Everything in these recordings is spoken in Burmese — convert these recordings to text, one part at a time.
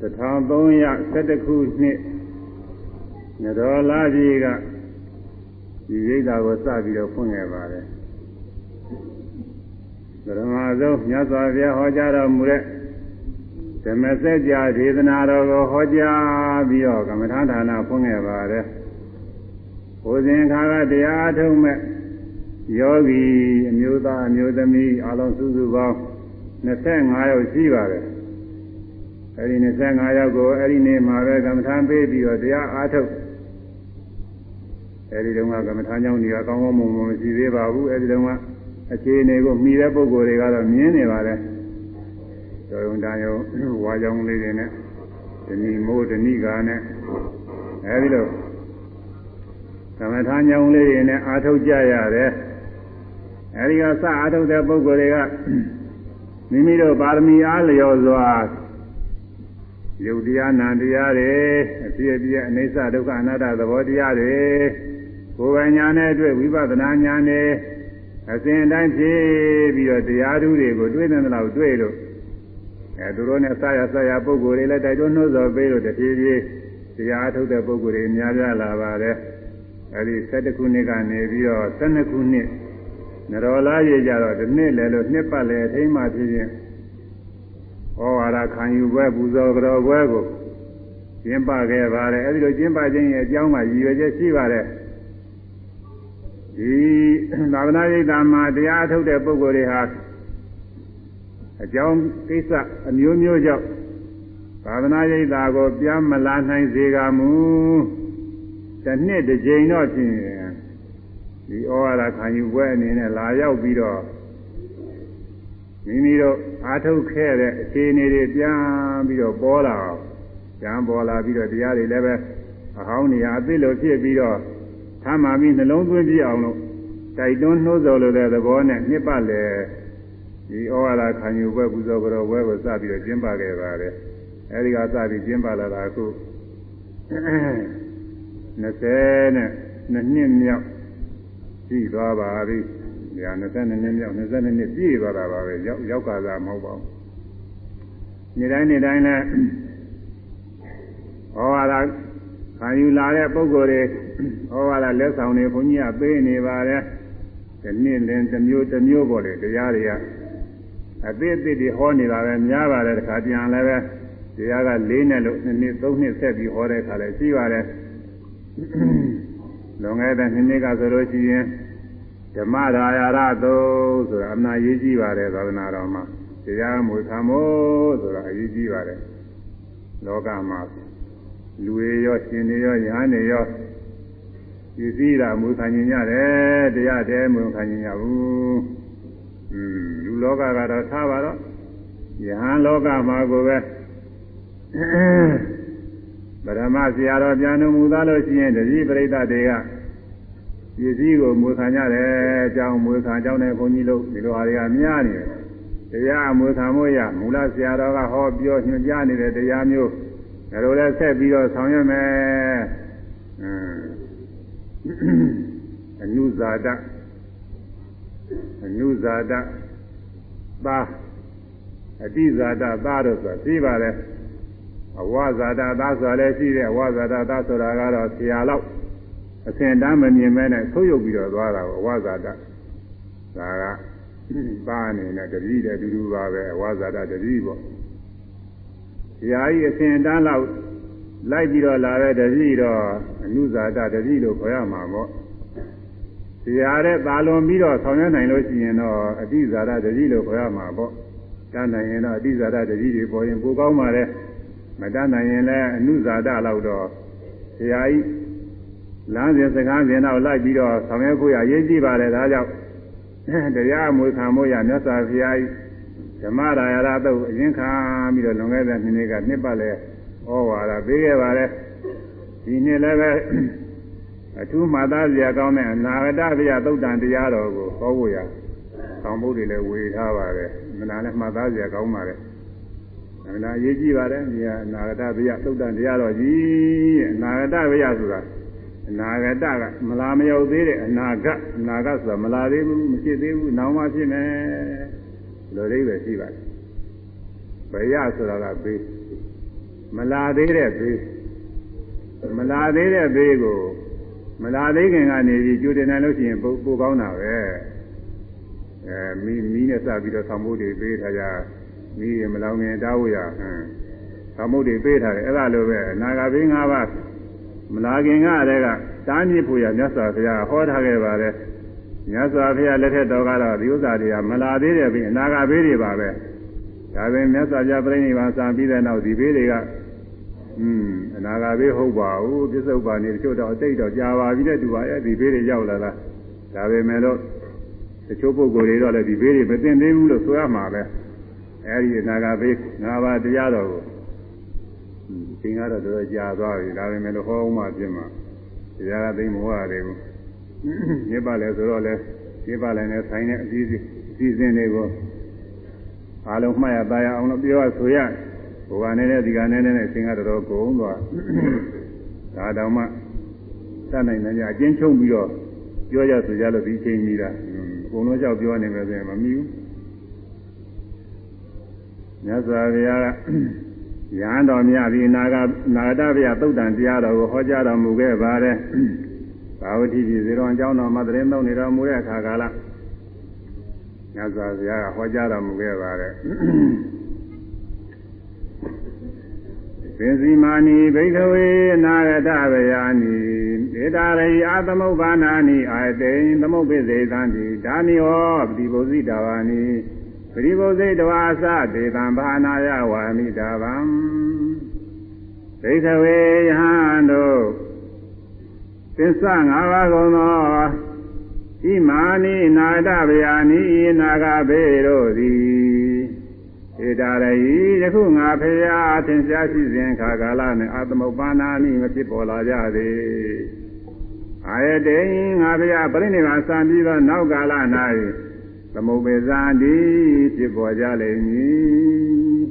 1312ခုနှစ်နတော်လာကြီးကဒီရိတ်တာကိုစပြီးတော့ဖွင့်ခဲ့ပါတယ်ပရမဆုံးမြတ်စွာဘုရားဟောကြားတော်မူတဲ့ဓမ္မစကြာဒေသနာတော်ကိုဟောကြားပြီးတော့ကမ္မထာဌာနဖွင့်ခဲ့ပါတယ်ဘုဇင်ခါကတရားထုံးမဲ့ယောဂီအမျိုးသားအမျိုးသမီးအလုံးစုစုပေါင်း25ယောက်ရှိပါတယ် အဲဒီ25ယောက်ကိုအဲဒီနေ့မှာပဲကမ္မထာပေးပြီးတော့တရားအားထုတ်အဲဒီတုန်းကကမ္မထာကြောင့်ဒီကကောင်းကောင်းမွန်မွန်မရှိသေးပါဘူးအဲဒီတုန်းကအခြေအနေကိုမိတဲ့ပုဂ္ဂိုလ်တွေကတော့မြင်နေပါတယ်တော်ရုံတန်ရုံဝါကြောင်လေးတွေနဲ့ဒီနီမိုးဒီနီကာနဲ့အဲဒီလိုကမ္မထာကြောင့်လေးတွေနဲ့အားထုတ်ကြရတယ်အဲဒီကစအားထုတ်တဲ့ပုဂ္ဂိုလ်တွေကမိမိတို့ပါရမီအားလျော်စွာ ယုတ်တရားနာတရားတွေအပြည့်အပြည့်အိဋ္ဌဒုက္ခအနတ္တသဘောတရားတွေကိုယ်ပိုင်ညာနဲ့တွေ့ဝိပဿနာညာနဲ့အစဉ်တိုင်းဖြည့်ပြီးတော့တရားဓုတွေကိုတွေ့တဲ့လောက်တွေ့လို့အဲသူတို့နဲ့ဆရာဆရာပုဂ္ဂိုလ်တွေလည်းတိုက်တွန်းနှိုးဆော်ပေးလို့တဖြည်းဖြည်းတရားထုတ်တဲ့ပုဂ္ဂိုလ်တွေများပြားလာပါတယ်အဲဒီ7ခုနှစ်ကနေပြီးတော့12ခုနှစ်နရောလာရေကြတော့ဒီနှစ်လည်းလို့နှစ်ပတ်လည်းအထိမ်းမှဖြစ်ခြင်း ဩဝါဒခံယူပွဲပူဇော်ကြောပွဲကိုကျင်းပခဲ့ပါတယ်အဲဒီလိုကျင်းပခြင်းရဲ့အကြောင်းကရည်ရွယ်ချက်ရှိပါတယ်ဒီသာဝနာရိပ်သာမှာတရားထုတ်တဲ့ပုဂ္ဂိုလ်တွေဟာအကြောင်းကိစ္စအမျိုးမျိုးကြောင့်သာသနာရိပ်သာကိုပြန်မလာနိုင်စေကမူတစ်နှစ်တစ်ကြိမ်တော့ဖြင့်ဒီဩဝါဒခံယူပွဲအနေနဲ့လာရောက်ပြီးတော့ မိမိတို့အားထုတ်ခဲ့တဲ့အခြေအနေတွေပြန်ပြီးတော့ပေါ်လာအောင်ပြန်ပေါ်လာပြီးတော့တရားတွေလည်းပဲအဟောင်းနေရာအသိလို့ဖြစ်ပြီးတော့ထားမှပြီးနှလုံးသွင်းပြအောင်လို့တိုက်တွန်းနှိုးဆော်လိုတဲ့သဘောနဲ့နှစ်ပတ်လေဒီဩဝါဒခံယူပွဲပူဇော်ကြောပွဲကိုစပြီးတော့ကျင်းပခဲ့ပါတယ်အဲဒီကစပြီးကျင်းပလာတာအခု20နဲ့နှစ်မြောက်ရှိသွားပါပြီ။ ဒါ22နှစ်မြောက်22နှစ်ပြည့်သွားတာပါပဲ။ရောက်ရောက်ကာသာမဟုတ်ပါဘူး။နေ့တိုင်းနေ့တိုင်းလည်းဩဝါဒခံယူလာတဲ့ပုဂ္ဂိုလ်တွေဩဝါဒလက်ဆောင်တွေဘုန်းကြီးကပေးနေပါတယ်။ဒီနေ့လင်းတစ်မျိုးတစ်မျိုးပေါ်တယ်တရားတွေကအသေးအသေးတွေဟောနေတာပဲများပါတယ်တခါပြန်လည်းပဲတရားက၄နဲ့လို့2နှစ်3နှစ်ဆက်ပြီးဟောတဲ့အခါလည်းရှိပါတယ်။လွန်ခဲ့တဲ့နှစ်နှစ်ကဆိုလို့ရှိရင် ဓမ္မရာယာရသုဆိုတာအမှန်ရေးကြည့်ပါတယ်သာသနာတော်မှာတရားမူသံမို့ဆိုတာအရေးကြီးပါတယ်လောကမှာလူတွေရောရှင်တွေရောယဟန်တွေရောပစ္စည်းတာမူခံញင်ရတယ်တရားတဲမူခံញင်ရဘူးอืมလူလောကကတော့ထားပါတော့ယဟန်လောကမှာကိုပဲဗရမဆရာတော်ပြန်တော်မူသားလို့ရှိရင်တတိပရိသတ်တွေက ပစ္စည်းကိုမွေခံကြတယ်အကြောင်းမွေခံအကြောင်းနဲ့ဘုန်းကြီးတို့ဒီလိုဟာတွေကများနေတယ်တရားမွေခံမို့ရမူလဆရာတော်ကဟောပြောညွှန်ကြားနေတဲ့တရားမျိုးဒါလိုလဲဆက်ပြီးတော့ဆောင်ရွက်မယ်အနုဇာတအနုဇာတသာအတိဇာတသာတို့ဆိုတာသိပါတယ်အဝဇာတသာဆိုတာလည်းရှိတယ်အဝဇာတသာဆိုတာကတော့ဆရာလောက် အစဉ်တမ်းမမြင်မဲနဲ့ဆုပ်ယုပ်ပြီးတော့သွားတာကိုအဝဇာတဒါကပါအနေနဲ့တတိတဲ့တူတူပါပဲအဝဇာတတတိပေါ့ဆရာကြီးအစဉ်တမ်းလောက်လိုက်ပြီးတော့လာတဲ့တတိတော့အနုဇာတတတိလို့ခေါ်ရမှာပေါ့ဆရာတဲ့သာလွန်ပြီးတော့ဆောင်ရွက်နိုင်လို့ရှိရင်တော့အတိဇာတတတိလို့ခေါ်ရမှာပေါ့တန်းနိုင်ရင်တော့အတိဇာတတတိတွေပေါ်ရင်ပိုကောင်းပါလေမတန်းနိုင်ရင်လည်းအနုဇာတလောက်တော့ဆရာကြီး လမ်းစဉ်စကားစဉ်တော့လိုက်ပြီးတော့ဆောင်ရွက်ဖို့ရရေးကြည့်ပါလေဒါကြောင့်တရားအမွေခံဖို့ရမြတ်စွာဘုရားကြီးဓမ္မရာယရတုတ်အရင်ခံပြီးတော့လွန်ခဲ့တဲ့နှစ်နှစ်ကနှစ်ပတ်လဲဩဝါဒပေးခဲ့ပါလေဒီနှစ်လည်းပဲအထူးမှတ်သားစရာကောင်းတဲ့အနာဂတဗျာသုတ်တန်တရားတော်ကိုဟောဖို့ရဆောင်ဖို့တွေလည်းဝေထားပါတယ်မနာလည်းမှတ်သားစရာကောင်းပါတယ်အနာရေးကြည့်ပါတယ်ဒီကအနာဂတဗျာသုတ်တန်တရားတော်ကြီးအနာဂတဗျာဆိုတာ အနာဂတကမလာမရောက်သေးတဲ့အနာဂတ်အနာဂတ်ဆိုတာမလာသေးဘူးမဖြစ်သေးဘူးနောက်မှဖြစ်မယ်လိုလေးပဲရှိပါတယ်ဘယဆိုတာကဘေးမလာသေးတဲ့ဘေးမလာသေးတဲ့ဘေးကိုမလာသေးခင်ကနေပြီးကြိုတင်နိုင်လို့ရှိရင်ပိုပိုကောင်းတာပဲအဲမီးမီးနဲ့စပြီးတော့သံမိုးတွေပေးထားကြမီးရမလောင်ခင်တားဖို့ရဟမ်သံမိုးတွေပေးထားတယ်အဲ့ဒါလိုပဲအနာဂတ်ဘေး၅ပါး မလာခင်ကတည်းကတားမြစ်ဖို့ရမြတ်စွာဘုရားဟောထားခဲ့ပါတယ်မြတ်စွာဘုရားလက်ထက်တော်ကတော့ဒီဥစ္စာတွေကမလာသေးတဲ့ဘေးအနာဂတ်ဘေးတွေပါပဲဒါပေမဲ့မြတ်စွာဘုရားပြိဋိဘံစံပြီးတဲ့နောက်ဒီဘေးတွေကอืมအနာဂါဘေးဟုတ်ပါဘူးပြစ္ဆုတ်ပါနေတချို့တော့အတိတ်တော့ကြာပါပြီတဲ့သူပါရဲ့ဒီဘေးတွေရောက်လာတာဒါပေမဲ့လို့တချို့ပုဂ္ဂိုလ်တွေတော့လည်းဒီဘေးတွေမသိသေးဘူးလို့ဆိုရမှာပဲအဲဒီအနာဂါဘေးငါးပါးတရားတော်ကို သင်္ကားတော့တော်ကြာသွားပြီဒါပေမဲ့လို့ဟောအောင်မှပြင်မှာတရားကသိမဟုတ်ရတယ်ဘူးညစ်ပါလဲဆိုတော့လဲညစ်ပါလဲနဲ့ဆိုင်တဲ့အစည်းအစည်းတွေကိုအားလုံးမှတ်ရသားရအောင်လို့ပြောရဆိုရဘဝနဲ့နဲ့ဒီကနဲ့နဲ့အရှင်ကတော်တော်ကုန်သွားဒါတောင်မှတတ်နိုင်တယ်ညအကျဉ်းချုပ်ပြီးတော့ပြောရဆိုကြလို့ဒီချိန်ကြီးတာအကုန်လုံးလျှောက်ပြောနေမယ်ဆိုရင်မမီဘူးမြတ်စွာဘုရားက ရဟန်းတော်မြတ်ဒီနာဂနာဂတဗျာသုတ်တန်တရားတော်ကိုဟောကြားတော်မူခဲ့ပါတယ်ဘာဝတိပြည်ဇေရောအကြောင်းတော်မှာတရင်သုံးနေတော်မူတဲ့အခါကာလမြတ်စွာဘုရားကဟောကြားတော်မူခဲ့ပါတယ်ပင်စီမာနီဘိကဝေနာဂတဗယာနိဧတာရိအာသမုပ္ပါနာနိအာတေသမုပ္ပိစေသံတိဒါနိဟောပတိဘုဇိတဝါနိပ ရိဘုဇိတဝါသဒေသံဘာနာယဝါမိတာဗံဘိကဝေယဟန်တို့သစ္စာ၅ပါးကုန်သောဣမာနိနာဂတဗယာနိနာဂဘေတို့သည်ဧတာရိယခုငါဖရာသင်ရှားရှိစဉ်ခါကာလနဲ့အာသမုပ္ပါဏာနိမဖြစ်ပေါ်လာကြသည်အာယတေငါဖရာပြိဋိဘာစံပြီးသောနောက်ကာလ၌ သမုပ္ပေဇာတိဖြစ်ပေါ်ကြလိမ့်မည်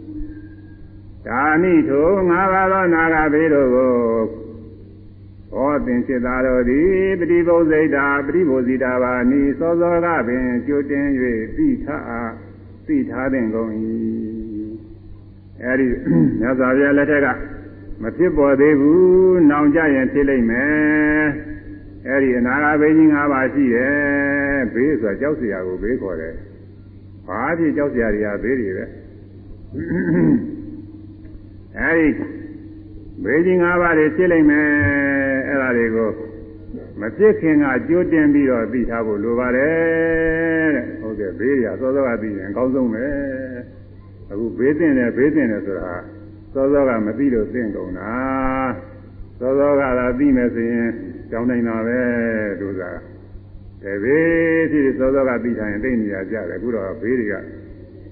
ဒါနိထိုငါးပါးသောနာဂဘေးတို့ကိုဩသင်စေတာတော်သည်ပฏิဘုဇိတာပฏิဘုဇိတာပါနိစောစောကပင်ကြွတင်၍ပြီးထားပြီးထားတဲ့ကုန်၏အဲဒီမြတ်စွာဘုရားလက်ထက်ကမဖြစ်ပေါ်သေးဘူးနောင်ကြရင်ဖြစ်လိမ့်မယ် အဲ့ဒီအနာဂါဘေးကြီး၅ပါးရှိတယ်ဘေးဆိုတာကြောက်စရာကိုဘေးခေါ်တယ်ဘာဖြစ်ကြောက်စရာတွေကဘေးတွေပဲအဲ့ဒီဘေးကြီး၅ပါးတွေဖြစ်လိမ့်မယ်အဲ့ဒါတွေကိုမဖြစ်ခင်ကကြိုးတင်ပြီးတော့ပြီးထားဖို့လိုပါတယ်တဲ့ဟုတ်ကဲ့ဘေးရစောစောကပြီးရင်အကောင်းဆုံးပဲအခုဘေးတင်တယ်ဘေးတင်တယ်ဆိုတာစောစောကမပြီးလို့သိကုန်တာစောစောကသာပြီးမယ်ဆိုရင် ကြောင်းနိုင်တာပဲတို့သာတဘေးဖြစ်စောစောကသိထားရင်သိနေရကြတယ်အခုတော့ဘေးတွေက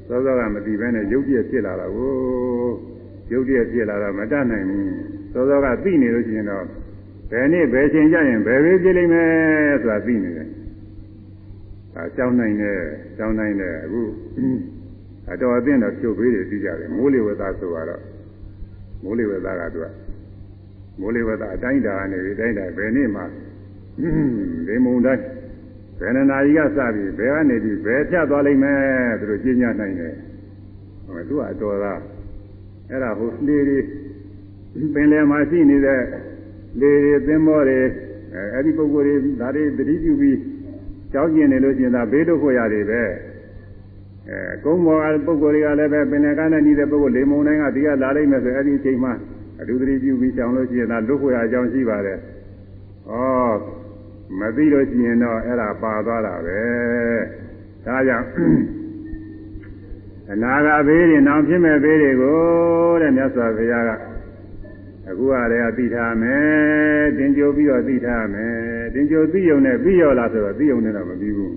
စောစောကမသိဘဲနဲ့ရုပ်ပြည့်ဖြစ်လာတာကိုရုပ်ပြည့်ဖြစ်လာတာမတတ်နိုင်ဘူးစောစောကသိနေလို့ရှိရင်တော့ဘယ်နေ့ဘယ်ချိန်ကျရင်ဘယ်ဘေးပြလိမ့်မယ်ဆိုတာသိနေတယ်။အဲကြောင်းနိုင်တယ်ကြောင်းနိုင်တယ်အခုအတော်အသင့်တော့ဖြုတ်ပေးတယ်သိကြတယ်မိုးလေဝသဆိုတော့မိုးလေဝသကသူက မိုးလေဝသအတိုင်းတာကနေဒီတိုင်းတာဘယ်နေ့မှဒီမုံတိုင်းဘယ်နှနာရီကစပြီးဘယ်ကနေပြီးဘယ်ဖြတ်သွားလိမ့်မယ်သူတို့ကြီးညာနိုင်တယ်ဟိုသူကအတော်သားအဲ့ဒါဟိုလေတွေပင်လယ်မှာရှိနေတဲ့လေတွေသင်္ဘောတွေအဲအဲ့ဒီပုဂ္ဂိုလ်တွေဒါတွေတတိပြုပြီးကြောင်းကျင်နေလို့ကျင်တာဘေးဒုက္ခရတယ်ပဲအဲကုန်းပေါ်ကပုဂ္ဂိုလ်တွေကလည်းပဲပင်လယ်ကနဲ့နေတဲ့ပုဂ္ဂိုလ်လေမုန်တိုင်းကဒီကလာလိုက်မယ်ဆိုအဲ့ဒီအချိန်မှာ အတူတတိပြုပြီးကြောင်းလို့ရှိရင်ဒါဒုက္ခရအကြောင်းရှိပါတယ်ဩမသိလို့ရှိရင်တော့အဲ့ဒါပါသွားတာပဲဒါကြောင့်အနာဂတ်ဘေးတွေနောင်ဖြစ်မဲ့ဘေးတွေကိုတဲ့မြတ်စွာဘုရားကအခုအရေကသိထားမယ်တင်ကြိုပြီးတော့သိထားမယ်တင်ကြိုသိုံနဲ့ပြီးရောလားဆိုတော့သိုံနဲ့တော့မပြီးဘူး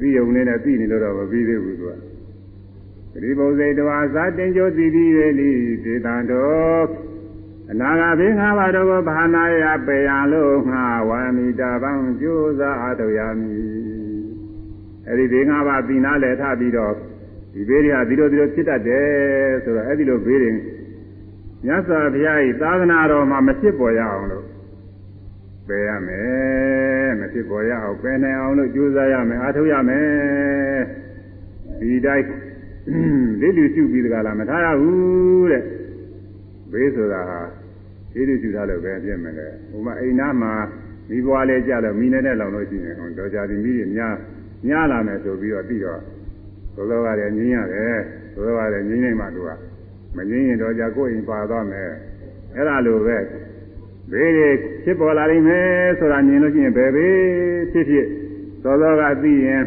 သိုံနဲ့သိနေလို့တော့မပြီးသေးဘူးသူက ပရိဘုဇေတဝါသာတင်ကြိုသိပြီးလေလိဒေသံတော်အနာဂါဘေးငါးပါးတို့ကိုဘာနာယပေယံလို့ငါဝါမိတာပံကြိုးစားအားထုတ်ရမည်အဲ့ဒီဘေးငါးပါးပြီးနာလဲထပြီးတော့ဒီဘေးတွေကဒီလိုဒီလိုဖြစ်တတ်တယ်ဆိုတော့အဲ့ဒီလိုဘေးတွေမြတ်စွာဘုရား၏သာသနာတော်မှာမဖြစ်ပေါ်ရအောင်လို့ပယ်ရမယ်မဖြစ်ပေါ်ရအောင်ပယ်နိုင်အောင်လို့ကြိုးစားရမယ်အားထုတ်ရမယ်ဒီတိုင်း ဒီလူရှုပြီးတကလားမထားရဘူးတဲ့ဘေးဆိုတာဟာဒီလိုယူထားလို့ပဲဖြစ်မယ်လေဟိုမှာအိမ်သားမှာမိဘွားလေးကြတော့မိနေတဲ့လောင်လို့ရှိရင်ဟိုတော့ကြသည်မိတွေများများလာမယ်ဆိုပြီးတော့ပြီးတော့သောသောကလည်းငင်းရတယ်သောသောကလည်းငင်းနေမှသူကမငင်းရင်တော့ကြကိုယ်ရင်ပါသွားမယ်အဲ့ဒါလိုပဲဘေးတွေဖြစ်ပေါ်လာနိုင်မယ်ဆိုတာမြင်လို့ရှိရင်ဘယ်ဘေးဖြစ်ဖြစ်သောသောကသိရင်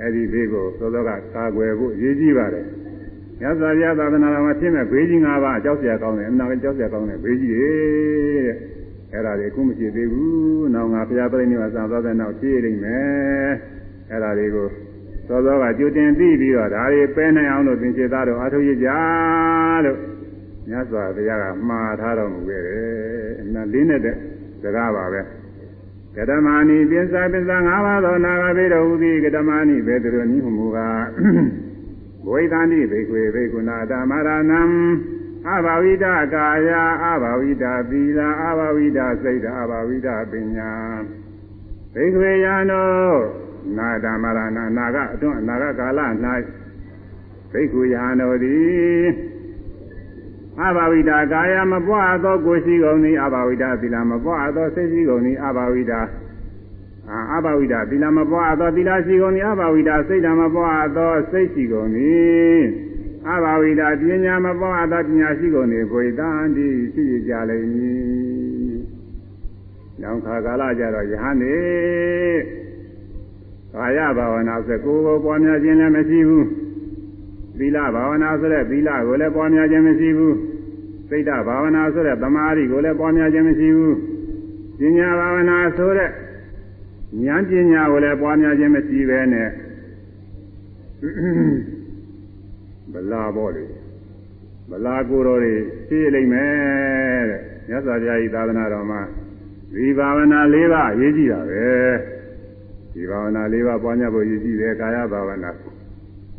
အဲဒီဘေးကိုသောသောကကာကွယ်ဖို့အရေးကြီးပါတယ်မြတ်စွာဘုရားသာသနာတော်မှာဖြစ်မဲ့ဘေးကြီး၅ပါးအကြောက်စရာကောင်းတယ်အနာကကြောက်စရာကောင်းတယ်ဘေးကြီးတွေတဲ့အဲ့ဒါတွေအခုမရှိသေးဘူးနောက်ငါဘုရားပြိဋိနိဗ္ဗာန်သာသနာတော်ဖြည့်လိမ့်မယ်အဲ့ဒါတွေကိုသောသောကကြိုတင်သိပြီးတော့ဒါတွေပဲနိုင်အောင်လို့သင်္ချေသားတို့အားထုတ်ရကြလို့မြတ်စွာဘုရားကမှားထားတော်မူခဲ့တယ်အနလေးနဲ့တဲ့စကားပါပဲ ကတမဏီပိစ္ဆာပိစ္ဆာ၅ပါးသောနာဂဗေဒဟုသည်ကတမဏီဘေသူတို့နိဟုမူကားဘဝိသန္တိဘေခွေဘေကုဏဓမ္မရဏံအဘဝိဒကာယအဘဝိဒသီလအဘဝိဒစိတ်အဘဝိဒပညာဘေခွေယံတို့နာဓမ္မရဏနာဂအတွန်းအနာဂကာလ၌ဘေခွေယံတို့သည် အဘဝိဒကာယမပွားသောကိုရှိကုန်သည်အဘဝိဒသီလမပွားသောစိတ်ရှိကုန်သည်အဘဝိဒအာအဘဝိဒသီလမပွားသောသီလရှိကုန်သည်အဘဝိဒစိတ်ဓမ္မပွားသောစိတ်ရှိကုန်သည်အဘဝိဒပညာမပွားသောပညာရှိကုန်သည်ကိုယ်တန်ဒီရှိကြလိမ့်မည်။နောက်ခါကာလကြတော့ယဟန်နေကာယဘာဝနာဆိုကိုယ်ကိုပွားများခြင်းလည်းမရှိဘူး။ သီလဘာဝနာဆိုတဲ့သီလကိုလည်းပွားများခြင်းမရှိဘူး။စိတ်ဓာဘာဝနာဆိုတဲ့သမာဓိကိုလည်းပွားများခြင်းမရှိဘူး။ပညာဘာဝနာဆိုတဲ့ဉာဏ်ပညာကိုလည်းပွားများခြင်းမရှိပဲနဲ့ဗလာဘောလေဗလာကိုတော်တွေသိလိမ့်မယ်တဲ့မြတ်စွာဘုရားဤသာသနာတော်မှာဒီဘာဝနာ၄ပါးအရေးကြီးတာပဲဒီဘာဝနာ၄ပါးပွားများဖို့ရည်ကြည့်တယ်ကာယဘာဝနာ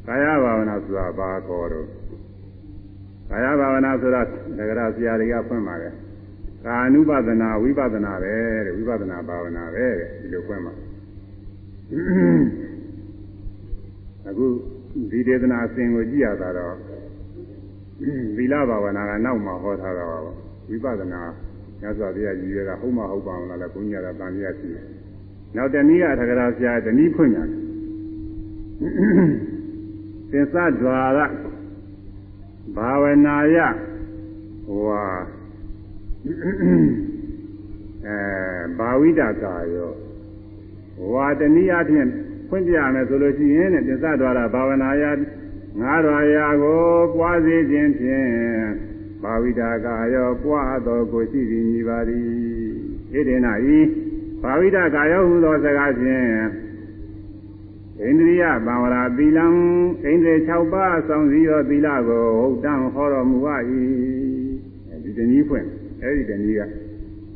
ကာယဘာဝနာဆိုတာဘာခေါ်တော့ကာယဘာဝနာဆိုတာဒဂရဆရာတွေကဖွင့်ပါတယ်ကာနုပဒနာဝိပဒနာပဲတဲ့ဝိပဒနာဘာဝနာပဲတဲ့ဒီလိုဖွင့်ပါအခုဒီဒေသနာအစဉ်ကိုကြည့်ရတာတော့သီလဘာဝနာကနောက်မှဟောထားတာပါဝိပဿနာညစွာဘုရားကြီးရတာဟုတ်မှဟုတ်ပါမလားလဲဘုန်းကြီးကတန်ရရှိတယ်နောက်တနည်းအထကရာဆရာတနည်းဖွင့်ရတယ် သင်္သဒွါရဘာဝနာယဟိုဟာအဲဘာဝိဒကာယောဝါတနည်းအားဖြင့်ဖွင့်ပြရမယ်ဆိုလို့ရှိရင်တဲ့သစ္စာဒွါရဘာဝနာယငါးတော်ရာကိုပွားစေခြင်းဖြင့်ဘာဝိတာကာယောပွားတော်ကိုရှိသည်ညီပါသည်ဣဒေနာဤဘာဝိတာကာယောဟူသောစကားဖြင့် ဣန္ဒြိယဘာဝရာသီလံဣန္ဒြေ6ပါးဆောင်စည်းသောသီလကိုဟုတ်တံဟောတော်မူပါ၏ဒီတနည်းဖွင့်အဲ့ဒီတနည်းက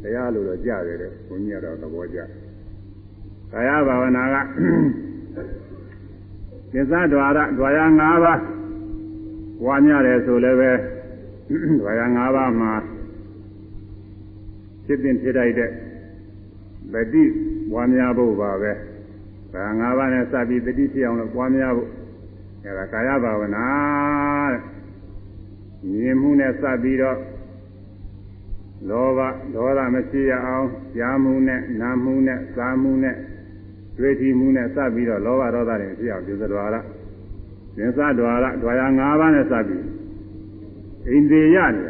တရားလိုတော့ကြားတယ်တဲ့ဘုန်းကြီးကတော့သဘောကျကာယဘာဝနာကသစ္စာဒွါရဒွါရ၅ပါးဝါညတယ်ဆိုလည်းပဲဒွါရ၅ပါးမှာဖြစ်တင်ဖြစ်တိုက်တဲ့ဗတိဝါများဖို့ပါပဲ ဒါ၅ပါးနဲ့စပြီးတတိဖြစ်အောင်လို့ပွားများဖို့အဲဒါကာယဘာဝနာတဲ့မြင်မှုနဲ့စပြီးတော့လောဘဒေါသမရှိရအောင်ကြားမှုနဲ့နားမှုနဲ့စားမှုနဲ့တွေ့ထီမှုနဲ့စပ်ပြီးတော့လောဘဒေါသတွေဖြစ်အောင်ပြုသတော်ရသင်္သတော်ရဒွါရ၅ပါးနဲ့စပ်ပြီးအိန္ဒိယနေ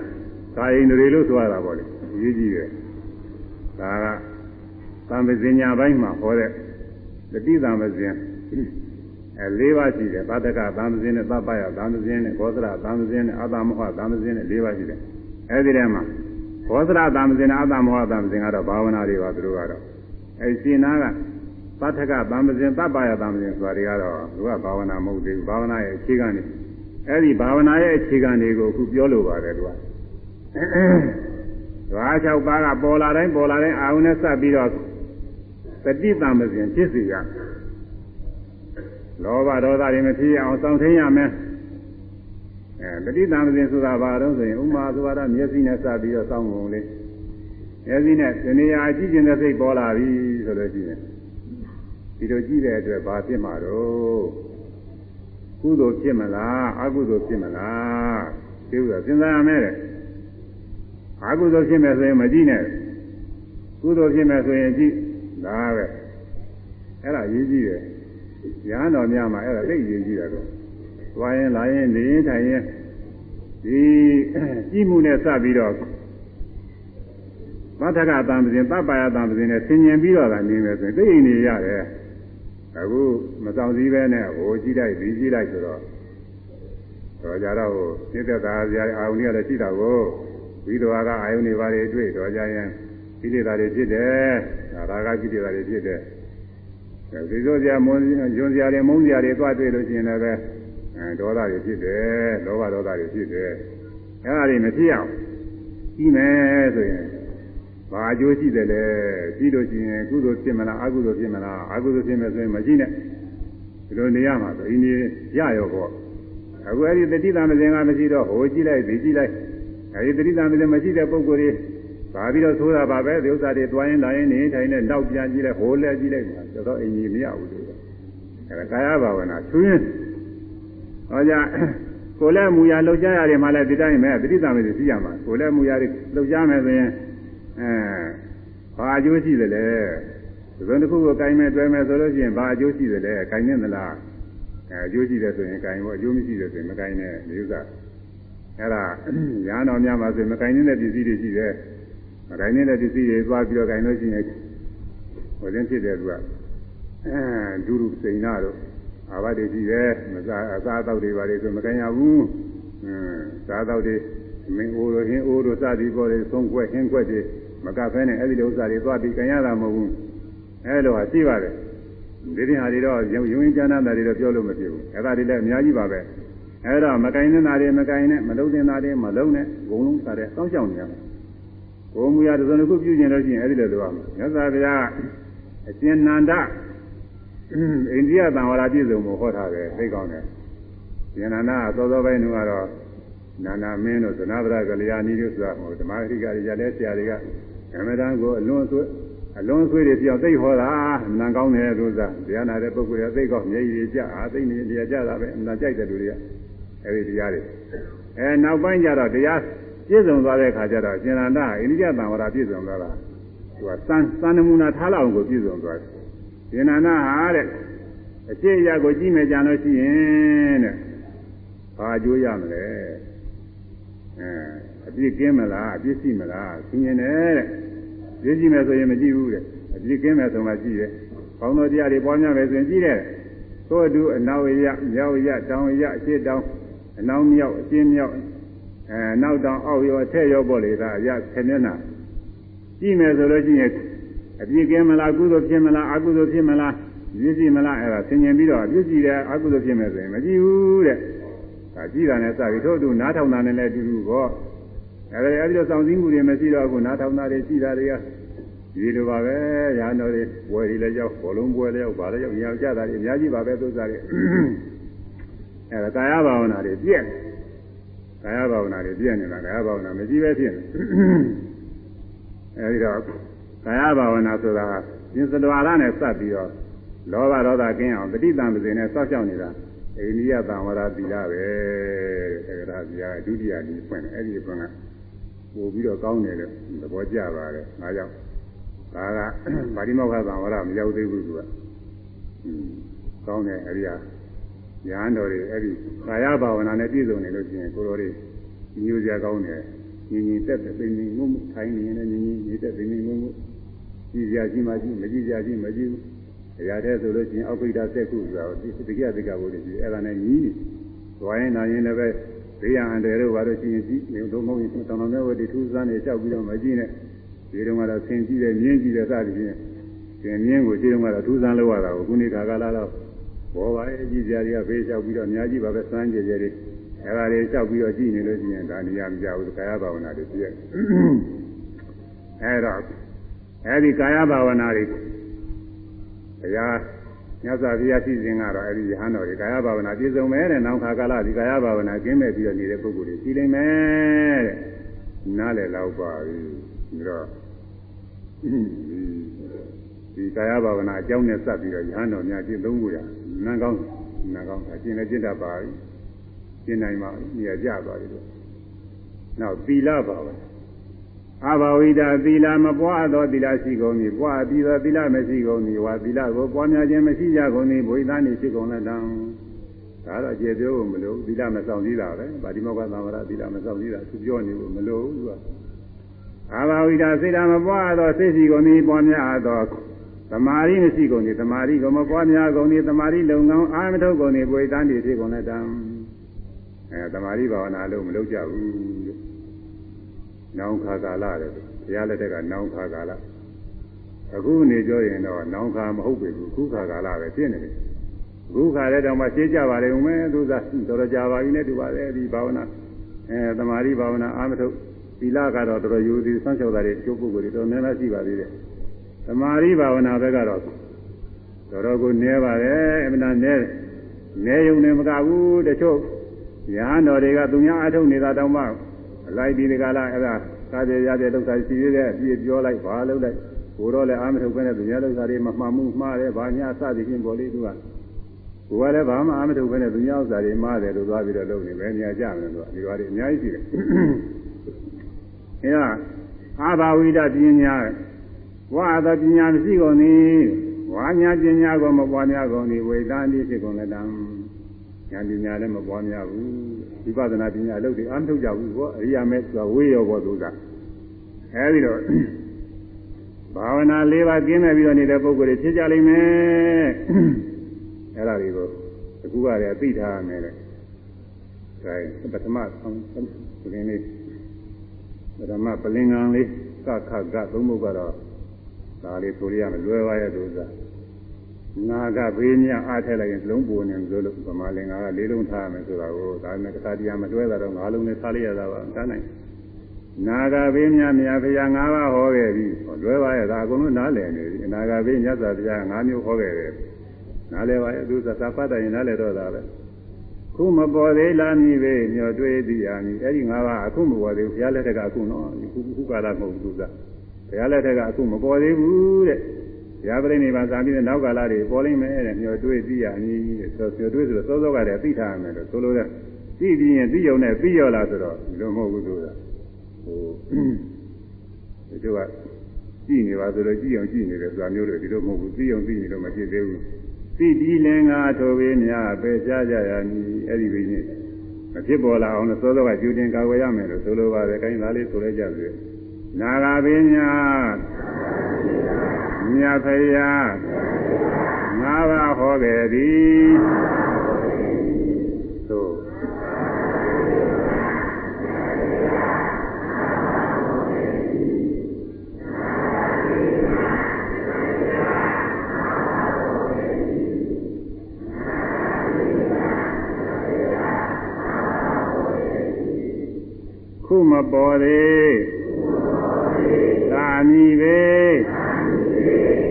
ကာယိန္ဒြေလို့ဆိုရတာပေါ့လေအရေးကြီးတယ်ဒါကသံပဇင်ညာဘိုင်းမှာဟောတဲ့ တတိသံပဇင်အဲ၄ပါးရှိတယ်သတ္တကသံပဇင်နဲ့သဗ္ဗယသံပဇင်နဲ့ဘောဓရသံပဇင်နဲ့အတ္တမောဟသံပဇင်နဲ့၄ပါးရှိတယ်အဲဒီထဲမှာဘောဓရသံပဇင်နဲ့အတ္တမောဟသံပဇင်ကတော့ဘာဝနာတွေပါသူတို့ကတော့အဲဒီရှင်နာကသတ္ထကသံပဇင်သဗ္ဗယသံပဇင်ဆိုတာတွေကတော့သူကဘာဝနာမဟုတ်သေးဘူးဘာဝနာရဲ့အခြေခံတွေအဲဒီဘာဝနာရဲ့အခြေခံတွေကိုအခုပြောလိုပါတယ်သူကဓဝါ၆ပါးကပေါ်လာတိုင်းပေါ်လာတိုင်းအာဟုနဲ့စပ်ပြီးတော့ တတိတံပဇင်ဖြစ်စီကလောဘဒေါသတွေမဖြစ်အောင်စောင့်ထိန်ရမယ်အဲတတိတံပဇင်ဆိုတာဘာတော့ဆိုရင်ဥမာဆိုတာမျက်စိနဲ့စပ်ပြီးတော့စောင့်ကုန်လေမျက်စိနဲ့ဇနေရာကြည့်ကျင်တဲ့စိတ်ပေါ်လာပြီဆိုလို့ရှိရင်ဒီလိုကြည့်တဲ့အတွက်ဘာဖြစ်မှာတော့ကုသိုလ်ဖြစ်မလားအကုသိုလ်ဖြစ်မလားဒီဥစ္စာစဉ်းစားရမယ်တဲ့အကုသိုလ်ဖြစ်မယ်ဆိုရင်မကြည့်နဲ့ကုသိုလ်ဖြစ်မယ်ဆိုရင်ကြည့် ဒါပဲအဲ့ဒါရေးကြည့်တယ်ရဟန်းတော်များမှာအဲ့ဒါသိရေးကြည့်တယ်တော့သွားရင်လာရင်နေရင်ထိုင်ရင်ဒီကြည့်မှုနဲ့စပြီးတော့သတ္တကတံပစဉ်တပ်ပါယတံပစဉ်နဲ့ဆင်ញင်ပြီးတော့လာနေမယ်ဆိုရင်သိရင်နေရတယ်အခုမဆောင်စည်းပဲနဲ့ဟိုကြည့်လိုက်ဒီကြည့်လိုက်ဆိုတော့တော့ကြတော့ဟိုသိသက်သာစရာအာယုန်ကြီးလည်းရှိတာကိုဝိတော်ကအာယုန်တွေပါတွေတွေ့တော့ကြရင်ကိလေသာတွေဖြစ်တယ် ဒါကကိလေသာတွေဖြစ်တယ်ဒီလိုစရာမုန်းယွန်စရာတွေမုန်းစရာတွေသွားတွေ့လို့ရှိရင်လည်းပဲအဲဒေါသတွေဖြစ်တယ်လောဘဒေါသတွေဖြစ်တယ်အဲဒါတွေမဖြစ်အောင်ပြီးမယ်ဆိုရင်ဘာအကျိုးရှိတယ်လဲပြီးလို့ရှိရင်ကုသိုလ်ဖြစ်မလားအကုသိုလ်ဖြစ်မလားအကုသိုလ်ဖြစ်မယ်ဆိုရင်မရှိနဲ့ဒီလိုနေရမှာဆိုအင်းကြီးရရောပေါ့အခုအဲ့ဒီတတိသမဇင်ကမရှိတော့ဟိုကြည့်လိုက်ဒီကြည့်လိုက်အဲဒီတတိသမဇင်မရှိတဲ့ပုံကိုယ်တွေ ပါပြီးတော့ဆိုတာပါပဲဒီဥစ္စာတွေတွားရင်လာရင်နေထိုင်နေနောက်ပြန်ကြည့်လိုက်ဟိုလဲကြည့်လိုက်ပါတော့အင်းကြီးမရဘူးလို့အဲဒါကာယဘာဝနာချွင်းဟောကြကိုယ်လည်းမူရလှုပ်ရှားရတယ်မှလည်းဒီတိုင်းပဲတတိသမဇင်ရှိရမှာကိုယ်လည်းမူရတွေလှုပ်ရှားမယ်ဆိုရင်အဲဘာအကျိုးရှိသလဲဒီလိုတစ်ခုကိုကင်မဲ့တွဲမဲ့ဆိုလို့ရှိရင်ဘာအကျိုးရှိသလဲကင်နေသလားအဲအကျိုးရှိတယ်ဆိုရင်ကင်ဖို့အကျိုးမရှိတယ်ဆိုရင်မကင်နဲ့ဒီဥစ္စာအဲ့ဒါညာတော်များမှာဆိုရင်မကင်နေတဲ့ပစ္စည်းတွေရှိတယ်မ ကင်နေတဲ့ပစ္စည်းတွေသွားပြီးတော့ကင်လို့ရှိရင်ဟိုရင်ဖြစ်တယ်သူကအဲဒုရုစိန်နာတို့အာဘတွေရှိတယ်မစားအစားအသောက်တွေပါလေဆိုမကင်ရဘူးအင်းစားသောက်တွေမင်းအိုးတို့ဟင်းအိုးတို့စသည်ပေါ်လေသုံးခွက်ဟင်းခွက်တွေမကဖဲနဲ့အဲ့ဒီလိုဥစ္စာတွေသွားပြီးကင်ရတာမဟုတ်ဘူးအဲ့လိုဟာရှိပါတယ်ဒီတင်ဟာတွေတော့ယုံယုံကျမ်းသာတွေတော့ပြောလို့မဖြစ်ဘူးအဲ့ဒါတွေလည်းအများကြီးပါပဲအဲ့တော့မကင်နေတာတွေမကင်နဲ့မလုံးတင်တာတွေမလုံးနဲ့ဘုံလုံးစားတဲ့တောင်းချောင်းနေရမှာ ကိုမူရတစ်စုံတစ်ခုပြုကျင်လို့ရှိရင်အဲ့ဒီလိုသွားမှာမြတ်စွာဘုရားအရှင်နန္ဒအိန္ဒိယသံဝရပြည့်စုံမှုဟောထားတယ်သိကောင်းတယ်ရှင်နန္ဒကသောသောပိုင်းတုန်းကတော့နာနာမင်းတို့သနဗရကလျာဏီတို့ဆိုတာဟိုဓမ္မဂရိကတွေရတဲ့ဆရာတွေကအမတန်ကိုအလွန်ဆွေးအလွန်ဆွေးတွေပြောင်းသိဟောတာအမှန်ကောင်းတယ်လို့ဆိုတာတရားနာတဲ့ပုဂ္ဂိုလ်တွေသိကောင်းမျက်ရည်ကြအာသိနေတရားကြတာပဲအမှန်ကြိုက်တဲ့လူတွေကအဲဒီတရားတွေအဲနောက်ပိုင်းကျတော့တရား ပြည့်စုံသွားတဲ့အခါကျတော့ရှင်ရန္ဒအိန္ဒိယသံဝရပြည့်စုံသွားတာသူကစံစံနမူနာထားလောက်ကိုပြည့်စုံသွားတယ်ရှင်ရန္ဒဟာတဲ့အရှိအရာကိုကြည့်မယ်ကြံလို့ရှိရင်တဲ့ဘာအကျိုးရမလဲအဲအပြစ်ကင်းမလားအပြစ်ရှိမလားသိရင်တယ်တဲ့ပြစ်ရှိမယ်ဆိုရင်မကြည့်ဘူးတဲ့အပြစ်ကင်းမယ်ဆိုမှကြည့်တယ်။ကောင်းသောတရားတွေပွားများမယ်ဆိုရင်ကြည့်တယ်။သို့အတူအနောက်ရမြောက်ရတောင်ရအရှိတောင်အနောက်မြောက်အရှင်းမြောက် အဲနောက်တောင်အောက်ရောအထက်ရောပေါ့လေဒါရခက်မျက်နှာကြည့်မယ်ဆိုလို့ရှိရင်အပြစ်ကင်းမလားကုသိုလ်ဖြစ်မလားအကုသိုလ်ဖြစ်မလားပြစ်ရှိမလားအဲ့ဒါဆင်ញင်ပြီးတော့အပြစ်ရှိတယ်အကုသိုလ်ဖြစ်မယ်ဆိုရင်မကြည့်ဘူးတဲ့ဒါကြည့်တာနဲ့စပြီးထို့အတူနားထောင်တာနဲ့လည်းအတူတူပေါ့အဲဒီအဲဒီတော့စောင့်စည်းမှုတွေမရှိတော့အခုနားထောင်တာတွေရှိတာတွေကဒီလိုပါပဲရာတော်တွေဘွယ်တွေလည်းရောက်ဘောလုံးဘွယ်လည်းရောက်ပါလည်းရောက်ညာကြတာတွေအများကြီးပါပဲသုစားတွေအဲဒါကာယဘာဝနာတွေပြည့် ကာယဘာဝနာတွေပြည့်နေတာကာယဘာဝနာမရှိပဲဖြစ်နေအဲဒီတော့ကာယဘာဝနာဆိုတာကျင်စတဝါရနဲ့စပ်ပြီးတော့လောဘဒေါသကင်းအောင်တတိတံပဇင်နဲ့စောင့်ရှောက်နေတာအိန္ဒိယသံဝရသီလပဲတဲ့ဒါကဗျာဒုတိယဒီဖွင့်တယ်အဲ့ဒီဖွင့်ကပို့ပြီးတော့ကောင်းတယ်လို့သဘောကျပါတယ်ငါကြောင့်ဒါကဗာတိမောက္ခသံဝရမရောက်သေးဘူးသူကကောင်းတယ်အဲ့ဒီဟာ ရဟန်းတော်တွေအဲ့ဒီကာယဘာဝနာနဲ့ပြည့်စုံနေလို့ရှိရင်ကိုယ်တော်တွေညိုစရာကောင်းတယ်ညီညီတက်တဲ့သိနေမှုထိုင်းနေနေညီညီညီတက်သိနေမှုကြည့်စရာကြီးမှကြီးမကြည့်စရာကြီးမကြည့်ဘူးတရားတဲ့ဆိုလို့ရှိရင်အောက်ပိဋ္ဌစက်ခုဆိုတာဒီတိကတိကဘုရားကြီးအဲ့ဒါနဲ့ညီးနေသွားရင်နာရင်လည်းပဲဘေးရန်အန္တရာယ်တို့ဘာလို့ရှိရင်ကြည့်နေတော့မဟုတ်ရင်တောင်တော်မြတ်ဝတိထူးဆန်းနေလျှောက်ပြီးတော့မကြည့်နဲ့ဒီတုန်းကတော့ဆင်ကြည့်တယ်မြင်းကြည့်တယ်စသည်ဖြင့်ဆင်မြင်းကိုဒီတုန်းကတော့ထူးဆန်းလောက်ရတာကိုခုနေ့ခါကလာတော့ ဘောပါရဲ့ကြည့်ကြရဘေးလျှောက်ပြီးတော့အများကြီးပါပဲစမ်းကြကြတွေအဲ့ဒါတွေလျှောက်ပြီးတော့ကြည့်နေလို့ရှိရင်ဒါနေရာမကြဘူးကာယဘာဝနာတွေပြည့်အဲ့တော့အဲ့ဒီကာယဘာဝနာတွေတရားမြတ်စွာဘုရားရှိစဉ်ကတော့အဲဒီယဟန်တော်တွေကာယဘာဝနာပြည့်စုံမယ်တဲ့နောက်ခါကာလဒီကာယဘာဝနာကျင်းမဲ့ပြီးတော့နေတဲ့ပုဂ္ဂိုလ်တွေရှိနေမယ်တဲ့နားလည်လောက်ပါပြီပြီးတော့ဒီကာယဘာဝနာအကြောင်းနဲ့စပ်ပြီးတော့ယဟန်တော်များကျင့်သုံးဖို့ရ နန်းကောင်းနန်းကောင်းတာကျင့်လည်းကျင့်တတ်ပါပြီကျင့်နိုင်မှနေရာကျသွားပြီလို့နောက်သီလဘာဝနာသအဘဝိဒသီလမပွားသောသီလရှိကုန်၏ပွားပြီးသောသီလမရှိကုန်၏ဝါသီလကိုပွားများခြင်းမရှိကြကုန်၏ဘုရားနေရှိကုန်လက်တံဒါတော့ကျေပြောဖို့မလိုသီလမဆောင်သေးတာပဲဗာတိမောကသံဝရသီလမဆောင်သေးတာသူပြောနေဖို့မလိုဘူးသူကအဘဝိဒစိတ်ဓာမပွားသောစိတ်ရှိကုန်၏ပွားများသော သမာဓိမရှိကုန်၏သမာဓိကိုမပွားများကုန်၏သမာဓိလုံကောင်းအာမထုတ်ကုန်၏ဘုရားနေရှိကုန်လက်တံအဲသမာဓိဘာဝနာလို့မလုပ်ကြဘူးနောင်ခါကာလတဲ့ဘုရားလက်ထက်ကနောင်ခါကာလအခုနေကြရင်တော့နောင်ခါမဟုတ်ပြီခုခါကာလပဲဖြစ်နေတယ်အခုခါတဲ့တောင်မှရှင်းကြပါလေဦးမယ်သူကတော်တော်ကြာပါပြီနဲ့တူပါတယ်ဒီဘာဝနာအဲသမာဓိဘာဝနာအာမထုတ်သီလကတော့တော်တော်ယူသည်ဆန်းချောတာတွေကျိုးပုဂ္ဂိုလ်တွေတော်များများရှိပါသေးတယ် သမာဓိဘာဝနာဘက်ကတော့တော်တော်ကိုနည်းပါတယ်အမှန်တန်နည်းနည်းယုံနေမကဘူးတချို့ညာတော်တွေကသူများအထုတ်နေတာတောင်မှလိုက်ပြီးဒီကလာအဲ့ဒါကားရရတဲ့ဒုက္ခရှိသေးတဲ့အပြည့်ပြောလိုက်ဘာလုပ်လိုက်ဘိုးတော့လည်းအာမထုတ်ပဲနဲ့သူများဒုက္ခတွေမမှန်မှုမှားတယ်ဘာညာစသည်ဖြင့်ပေါ်လေးသူကဘိုးကလည်းဘာမှအာမထုတ်ပဲနဲ့သူများဥစ္စာတွေမှားတယ်လို့သွားပြီးတော့လုပ်နေပဲညာကြမယ်လို့ဒီဘာတွေအများကြီးရှိတယ်အဲဒါအာဘာဝိဒပညာ ဝါသပညာမရှိကုန်သည်ဝါညာပညာကိုမပွားများကုန်သည်ဝိသန္တိဖြစ်ကုန်လည်းတံဉာဏ်ပညာလည်းမပွားများဘူးဝိပဿနာပညာအလုပ်တွေအားမထုတ်ကြဘူးပေါ့အရိယာမဲဆိုတာဝေးရောပေါ့သူကအဲဒီတော့ဘာဝနာ၄ပါးကျင်းနေပြီးတော့နေတဲ့ပုဂ္ဂိုလ်တွေဖြစ်ကြလိမ့်မယ်အဲဒါတွေကိုအခုကလည်းသိထားရမယ်လေဒါပထမဆုံးပလင်လေးပထမပလင်ငံလေးကခကသုံးပုဒ်ကတော့ ဒါလေးဆိုရရမယ်လွယ်ပါရဲ့သူစားနာကဘေးမြအားထည့်လိုက်ရင်လုံးပုံနေလို့လို့ဗမာလင်္ကာကလေးလုံးထားရမယ်ဆိုတာကိုဒါနဲ့တခါတည်းမတွဲတာတော့ငါးလုံးနဲ့ထားလိုက်ရတာပါတန်းနိုင်နာဂဘေးမြမြာဖရာ၅ပါးဟောခဲ့ပြီလွဲပါရဲ့ဒါအကုန်လုံးနားလည်နေပြီနာဂဘေးမြတ်စွာဘုရား၅မျိုးဟောခဲ့တယ်နားလည်ပါရဲ့သူသသပတ်တိုင်နားလည်တော့တာပဲခုမပေါ်သေးလားမြည်ပဲညော်တွေးသည်အာမီအဲ့ဒီ၅ပါးအခုမပေါ်သေးဘူးဘုရားလက်ထက်ကအခုနော်ခုခုကာလမဟုတ်ဘူးသူကဘု ရားလက်ထက်ကအခုမပေါ်သေးဘူးတဲ့ရာပရိနိဗ္ဗာန်သာပြီးတဲ့နောက်ကာလတွေပေါ်လိမ့်မယ်တဲ့မျောတွေးသိရမည်တဲ့ဆိုမျောတွေးဆိုတော့စောစောကတည်းကသိထားရမယ်လို့ဆိုလိုတဲ့သိပြီးရင်သိရုံနဲ့သိရောလားဆိုတော့ဒီလိုမဟုတ်ဘူးဆိုတာဟိုဒီတို့ကကြည့်နေပါဆိုတော့ကြည့်အောင်ကြည့်နေတယ်ဆိုတာမျိုးတွေဒီလိုမဟုတ်ဘူးသိအောင်သိနေတော့မဖြစ်သေးဘူးသိပြီးလင်္ကာထိုဘေးများပဲကြားကြရမည်အဲ့ဒီဘင်းနဲ့မဖြစ်ပေါ်လာအောင်လို့စောစောကကြိုတင်ကာကွယ်ရမယ်လို့ဆိုလိုပါတယ်ခိုင်းသားလေးဆိုလိုက်ကြပြီ နာဂဘင်းများမြတ်ဖရာငါးပါးဟောခဲ့သည်သို့ခုမပေါ်သေးသာ မည်ပဲ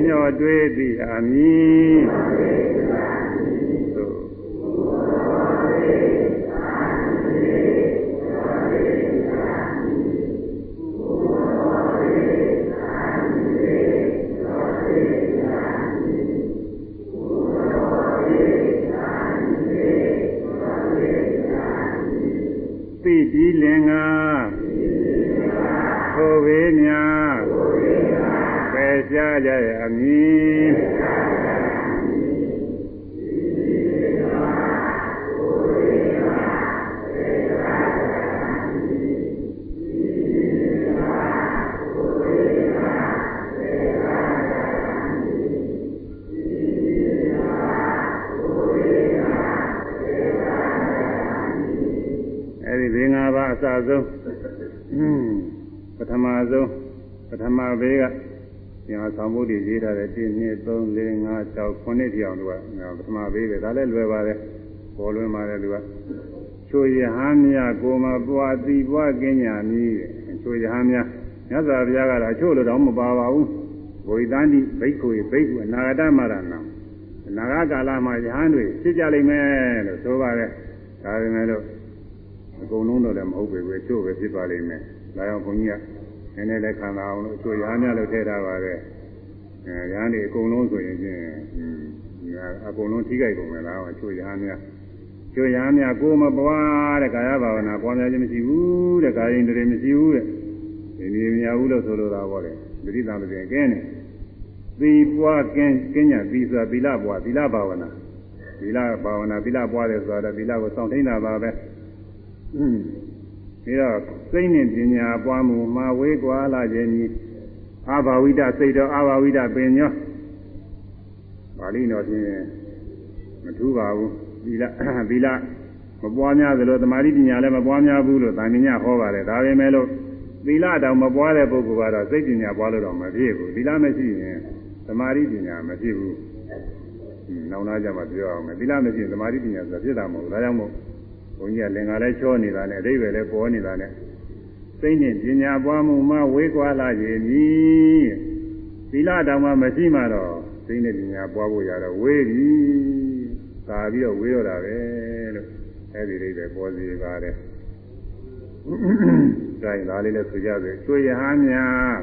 ညှော်တွေးသည်အမည်သိပြီးလင်္ကာထိုဝေးများရှား ကြရအမည်အဲဒီဘေး၅ပါးအစဆုံးပထမဆုံးပထမဘေးက ညာဆောင်မှုတွေရေးထားတယ်1 2 3 4 5 6 9တိအောင်သူကပထမပေးတယ်ဒါလည်းလွယ်ပါတယ်ပေါ်လွင်ပါတယ်သူကချိုရဟန်းမြကိုမပွားတိပွားကင်းညာမည်ချိုရဟန်းမြမြတ်စွာဘုရားကတော့ချို့လို့တော့မပါပါဘူးဘုရားတိဘိက္ခုဘိက္ခုအနာဂတမရဏံအနာဂတ်ကာလမှာယဟန်တွေဖြစ်ကြလိမ့်မယ်လို့ဆိုပါတယ်ဒါပေမဲ့လို့အကုန်လုံးတော့လည်းမဟုတ်ပေဘူးချို့ပဲဖြစ်ပါလိမ့်မယ်ဒါကြောင့်ဘုန်းကြီးက နည်းနည်းလည်းခံလာအောင်လို့သူရဟန်းများလို့ထည့်ထားပါတယ်အဲရဟန်းတွေအကုန်လုံးဆိုရင်ချင်းအကုန်လုံးထိခိုက်ကုန်မယ်လားအချို့ရဟန်းများချို့ရဟန်းများကိုမပွားတဲ့ကာယဘာဝနာပွားများခြင်းမရှိဘူးတဲ့ကာယိန္ဒြေမရှိဘူးတဲ့ဒီနည်းများဝလို့ဆိုလိုတာပေါ့လေသတိသမစဉ်ကင်းနေသီပွားကင်းကင်းညာသီဆိုတာသီလပွားသီလဘာဝနာသီလဘာဝနာသီလပွားတယ်ဆိုတာသီလကိုစောင့်ထိန်တာပါပဲอืม ပြီးတော့စိတ်နဲ့ပညာပွားမှုမှာဝေးကွာလာခြင်းဤအာဘာဝိဒစိတ်တော်အာဘာဝိဒပင်ညောပါဠိတော်ဖြင့်မထူးပါဘူးသီလသီလမပွားများသလိုသမာဓိပညာလည်းမပွားများဘူးလို့သာမညဟောပါတယ်ဒါပေမဲ့လို့သီလတောင်မပွားတဲ့ပုဂ္ဂိုလ်ကတော့စိတ်ပညာပွားလို့တော့မဖြစ်ဘူးသီလမရှိရင်သမာဓိပညာမဖြစ်ဘူးနောင်လာကြမှာပြောအောင်မယ်သီလမရှိရင်သမာဓိပညာဆိုတာဖြစ်တာမဟုတ်ဘူးဒါကြောင့်မို့ဘု န်းကြီးကလင်္ကာလည်းချောနေတာနဲ့အဓိပ္ပာယ်လည်းပေါ်နေတာနဲ့စိတ်နဲ့ပညာပွားမှုမှဝေးကွာလာခြင်းဤသီလတောင်မှမရှိမှတော့စိတ်နဲ့ပညာပွားဖို့ရတော့ဝေးပြီသာပြီးတော့ဝေးတော့တာပဲလို့အဲဒီလေးပဲပေါ်စီပါတယ်ဒါရင်ဒါလေးလည်းဆိုကြစေကျွေရဟန်းများ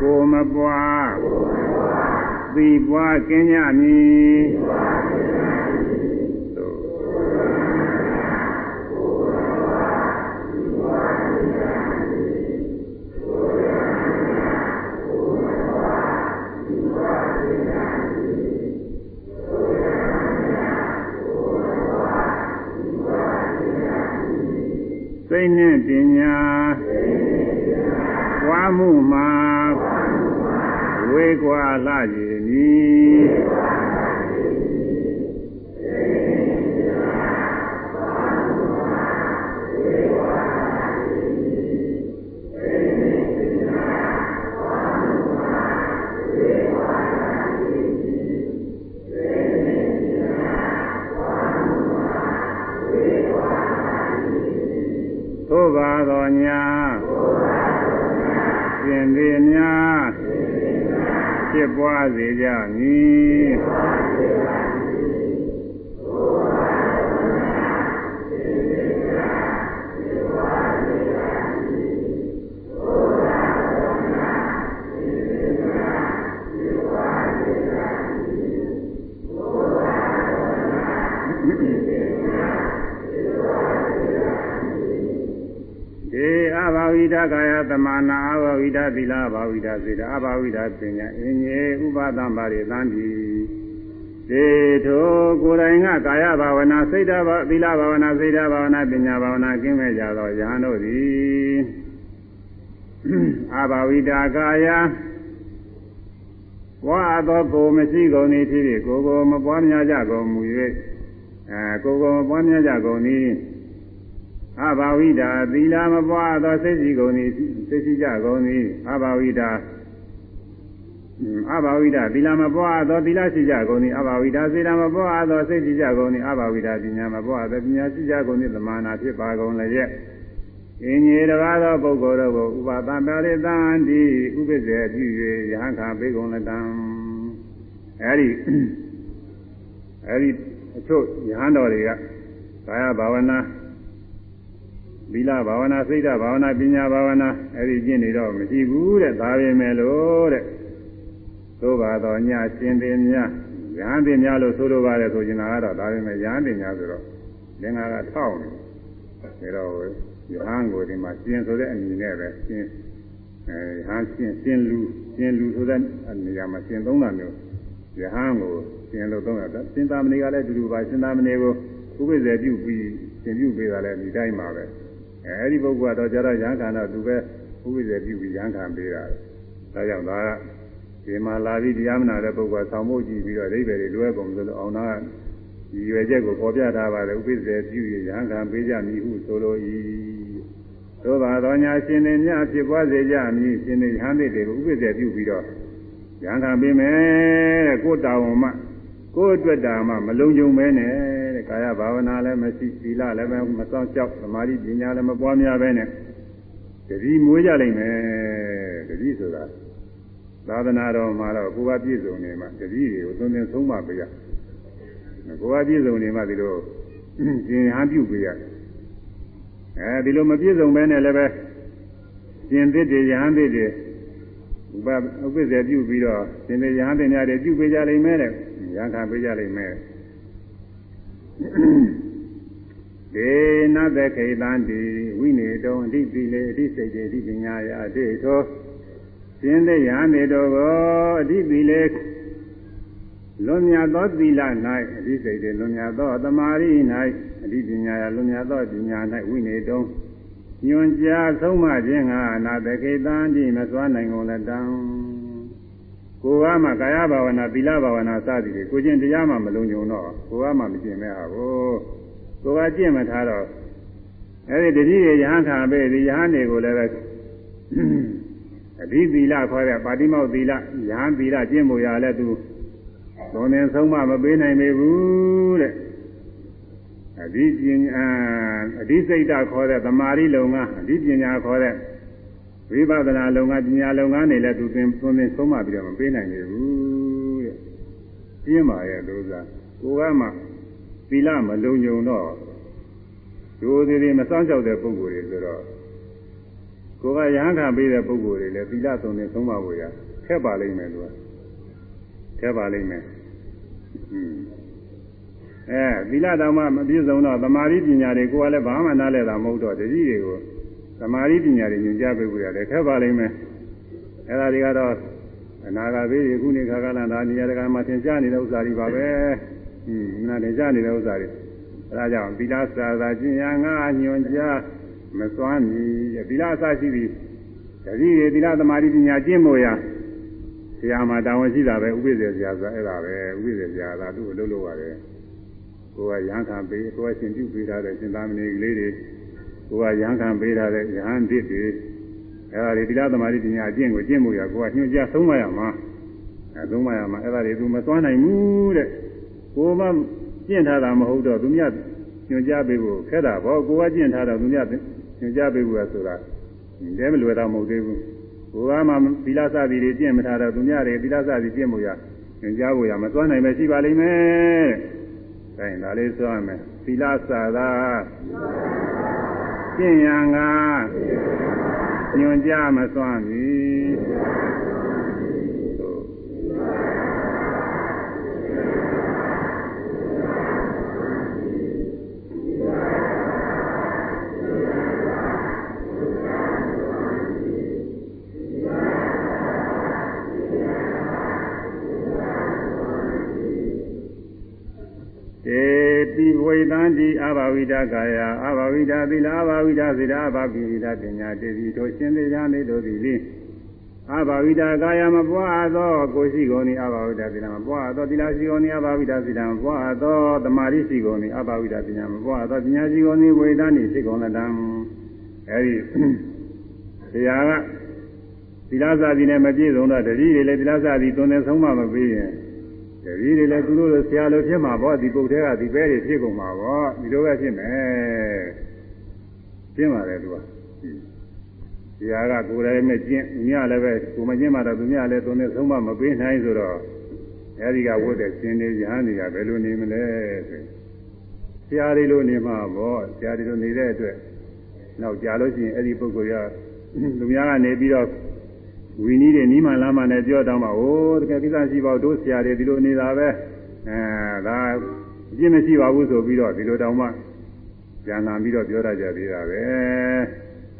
ကိုမပွားသီပွားကင်းကြမည် စိတ်နဲ့ပညာပွားမှုမှာဝေကွာလာကြည်မည်သို့ပါ တော်ညာရှင်သည်များဖြစ်ပွားစေကြမည်ေအဘာဝိဒကာယ သမနာအဘာဝိဒသီလဘာဝိဒစေတအဘာဝိဒပညာအင်းကြီးဥပဒံပါရိသံတိဒေထိုကိုယ်တိုင်ကကာယဘာဝနာစိတ်ဓာတ်သီလဘာဝနာစိတ်ဓာတ်ဘာဝနာပညာဘာဝနာကင်းမဲ့ကြသောယဟန်တို့သည်အဘာဝိဒကာယဝါသောကိုမရှိကုန်သည်ဖြစ်ဖြစ်ကိုယ်ကိုမပွားများကြကုန်မူ၍အဲကိုယ်ကိုမပွားများကြကုန်သည် အဘာဝိဒာသီလမပွားသောစိတ်စီကုန်သည်စိတ်စီကြကုန်သည်အဘာဝိဒာအဘာဝိဒာသီလမပွားသောသီလရှိကြကုန်သည်အဘာဝိဒာစေတမပွားသောစိတ်ရှိကြကုန်သည်အဘာဝိဒာပညာမပွားသောပညာရှိကြကုန်သည်သမာနာဖြစ်ပါကုန်လည်းအင်းကြီးတကားသောပုဂ္ဂိုလ်တို့ကိုဥပါသံပါရိသံတိဥပ္ပဇေပြု၍ယဟန်ခါပေးကုန်လည်းတံအဲဒီအဲဒီအချို့ယဟန်တော်တွေကကာယဘာဝနာ သီလဘာဝနာစိတ်ဓာတ်ဘာဝနာပညာဘာဝနာအဲ့ဒီကျင့်နေတော့မရှိဘူးတဲ့ဒါပဲမဲ့လို့တဲ့သို့ပါတော့ညရှင်ပင်များရဟန်းပင်များလို့ဆိုလိုပါတယ်ဆိုရင်ကတော့ဒါပဲမဲ့ရဟန်းပင်များဆိုတော့လင်္ကာကထောက်နေဒါတော့ယဟန်ကိုဒီမှာရှင်ဆိုတဲ့အမည်နဲ့ပဲရှင်အဲယဟန်ရှင်ရှင်လူရှင်လူဆိုတဲ့နေရာမှာရှင်သုံးတာမျိုးယဟန်ကိုရှင်လို့သုံးတာရှင်သာမဏေကလည်းတူတူပါရှင်သာမဏေကိုဥပ္ပဇေပြုပြီးရှင်ပြုပေးတာလည်းဒီတိုင်းပါပဲ အဲဒီပုဂ္ဂိုလ်ကတော့ကျတော့ရဟန်းခံတော့သူပဲဥပ္ပဇေပြုပြီးရဟန်းခံပေးတာဒါကြောင့်ဒါကဒီမှာလာပြီးတရားမနာတဲ့ပုဂ္ဂိုလ်ဆောင်းဖို့ကြည့်ပြီးတော့အိဗယ်တွေလွဲကုန်လို့အောင်နာဒီရွယ်ချက်ကိုပေါ်ပြထားပါတယ်ဥပ္ပဇေပြုရရဟန်းခံပေးကြမည်ဟုဆိုလို၏သို့ပါတော်ညာရှင်တွေများဖြစ်ပွားစေကြမည်ရှင်တွေဟန်တွေကိုဥပ္ပဇေပြုပြီးတော့ရဟန်းခံပေးမယ်တဲ့ကိုတာဝန်မှ ကိုအတွက်တာမှမလုံခြုံပဲနဲ့တဲ့ကာယဘာဝနာလည်းမရှိသီလလည်းမစောင့်ကြောက်သမာဓိပညာလည်းမပွားများပဲနဲ့တတိမွေးကြလိမ့်မယ်တတိဆိုတာသာသနာတော်မှာတော့ကိုယ်ကပြည့်စုံနေမှတတိတွေကိုသွန်သင်ဆုံးမပေးရကိုယ်ကပြည့်စုံနေမှဒီလိုကျင်ဟန်ပြုပေးရအဲဒီလိုမပြည့်စုံပဲနဲ့လည်းပဲကျင်သစ်တွေယဟန်သစ်တွေဥပဥပ္ပဇ္ဇေပြုပြီးတော့သင်္ကေယဟန်တင်များတွေပြုပေးကြလိမ့်မယ်တဲ့ ရဟန်းခံပေးကြလိမ့်မယ်ဒေနသခေတံတိဝိနေတောအဓိပိလေအဓိစိတ်တေအဓိပညာယအတေသောရှင်သေယမေတောကိုအဓိပိလေလွန်မြတ်သောသီလ၌အဓိစိတ်တေလွန်မြတ်သောသမာဓိ၌အဓိပညာယလွန်မြတ်သောပညာ၌ဝိနေတောညွန်ကြားဆုံးမခြင်းကအနာတခေတံတိမစွမ်းနိုင်ကုန်လက်တံ ကိုယ်ကမှကာယဘာဝနာသီလဘာဝနာစသည်တွေကိုကျင့်တရားမှမလုံးုံတော့ကိုယ်ကမှမကျင့်မဲ့ဟာကိုကိုယ်ကကျင့်မထားတော့အဲဒီတတိယယဟန်ခံပဲဒီယဟန်တွေကိုလည်းပဲအဓိသီလခေါ်တဲ့ပါတိမောက်သီလယဟန်သီလကျင့်ဖို့ရလဲသူသုံးနေဆုံးမမပေးနိုင်ပေဘူးတဲ့အဓိပညာအဓိစိတ်ဓာခေါ်တဲ့သမာဓိလုံကအဓိပညာခေါ်တဲ့ ဝိပဿနာလုံကပညာလုံကနေလည်းသူသင်သွန်သင်ဆုံးမပြီးတော့မပေးနိုင်ပေဘူးတဲ့ပြင်းပါရဲ့လို့သာကိုကမှသီလမလုံုံတော့ဒိုသေးသေးမစောင့်ကြောက်တဲ့ပုဂ္ဂိုလ်တွေဆိုတော့ကိုကရဟန်းခံပေးတဲ့ပုဂ္ဂိုလ်တွေလည်းသီလသုံးသင်ဆုံးမဖို့ရခက်ပါလိမ့်မယ်သူကခက်ပါလိမ့်မယ်อืมအဲသီလတော်မှမပြည့်စုံတော့သမာဓိပညာတွေကိုယ်ကလည်းဘာမှနားလဲတာမဟုတ်တော့တတိတွေကို သမာဓိပညာတွေညွှန်ကြားပေးဖို့ရတယ်ခက်ပါလိမ့်မယ်အဲဒါတွေကတော့အနာဂတ်ဘေးတွေခုနေခါကလန်ဒါနေရာတကာမှာသင်ကြားနေတဲ့ဥစ္စာတွေပါပဲอืมနားသင်ကြားနေတဲ့ဥစ္စာတွေအဲဒါကြောင့်သီလစာသာကျင့်ရငါညွှန်ကြားမစွမ်းမီသီလအစရှိပြီးတတိတွေသီလသမာဓိပညာကျင့်ဖို့ရဆရာမှာတာဝန်ရှိတာပဲဥပိ္ပဇေဆရာဆိုအဲ့ဒါပဲဥပိ္ပဇေဆရာကသူ့ကိုလုပ်လို့ရတယ်ကိုကရဟန်းခံပေးကိုကရှင်ပြုပေးထားတဲ့ရှင်သာမဏေကလေးတွေ ကိုကရဟန်းခံပေးထားတဲ့ရဟန်းသစ်တွေအဲ့ဒါတွေသီလသမာဓိပညာအကျင့်ကိုကျင့်မှုရကိုကညွှန်ကြားဆုံးမရမှာအဲသုံးမရမှာအဲ့ဒါတွေသူမသွားနိုင်ဘူးတဲ့ကိုမှကျင့်ထားတာမဟုတ်တော့သူမြတ်ညွှန်ကြားပေးဖို့ခက်တာပေါ့ကိုကကျင့်ထားတော့သူမြတ်ညွှန်ကြားပေးဖို့ဆိုတာတဲမလွယ်တာမဟုတ်သေးဘူးကိုကမှသီလစသည်တွေကျင့်မထားတော့သူမြတ်တွေသီလစသည်ကျင့်မှုရညွှန်ကြားဖို့ရမသွားနိုင်ပဲရှိပါလိမ့်မယ်။ဒါရင်ဒါလေးဆိုရမယ်။သီလစာသာ ကျင့်ရန်ကညွန်ကြမစွမ်းပြီေပိဝိသန္တိအဘာဝိဒကာယအဘာ ဝိဒသီလအဘာဝိဒစေတအဘာဝိဒပညာတေတိတို့ရှင်သေးရနေတို့သည်လိအဘာဝိဒကာယမပွားသောကိုရှိကုန်၏အဘာဝိဒသီလမပွားသောသီလရှိကုန်၏အဘာဝိဒသီလမပွားသောသမာဓိရှိကုန်၏အဘာဝိဒပညာမပွားသောပညာရှိကုန်၏ဝိသန္တိရှိကုန်လတံအဲဒီတရားကသီလစာသည်နဲ့မပြည့်စုံတော့တတိတွေလည်းသီလစာသည်သွန်သင်ဆုံးမမပေးရင်တပည့်တွေလည်းသူတို့လိုဆရာလိုဖြစ်မှာပေါ့ဒီပုတ်သေးကဒီပဲတွေဖြစ်ကုန်မှာပေါ့ဒီလိုပဲဖြစ်မယ် ရှင်းပါတယ်သူကဆရာကကိုယ်တိုင်နဲ့ကျင့်ညလည်းပဲကိုမကျင့်မှတော့သူညလည်းသူနဲ့ဆုံးမမပေးနိုင်ဆိုတော့အဲဒီကဝတ်တဲ့ရှင်နေရဟန်းတွေကဘယ်လိုနေမလဲဆိုဆရာတွေလိုနေမှာပေါ့ဆရာတွေလိုနေတဲ့အတွက်နောက်ကြာလို့ရှိရင်အဲ့ဒီပုဂ္ဂိုလ်ကလူများကနေပြီးတော့ဝီနည်းတွေနီးမှလာမှနဲ့ပြောတော့မှဟိုတကယ်ကိစ္စရှိပါတို့ဆရာတွေဒီလိုနေတာပဲအဲဒါအပြစ်မရှိပါဘူးဆိုပြီးတော့ဒီလိုတောင်မှ ပြန်လာပြီးတော့ပြောရကြသေးတာပဲ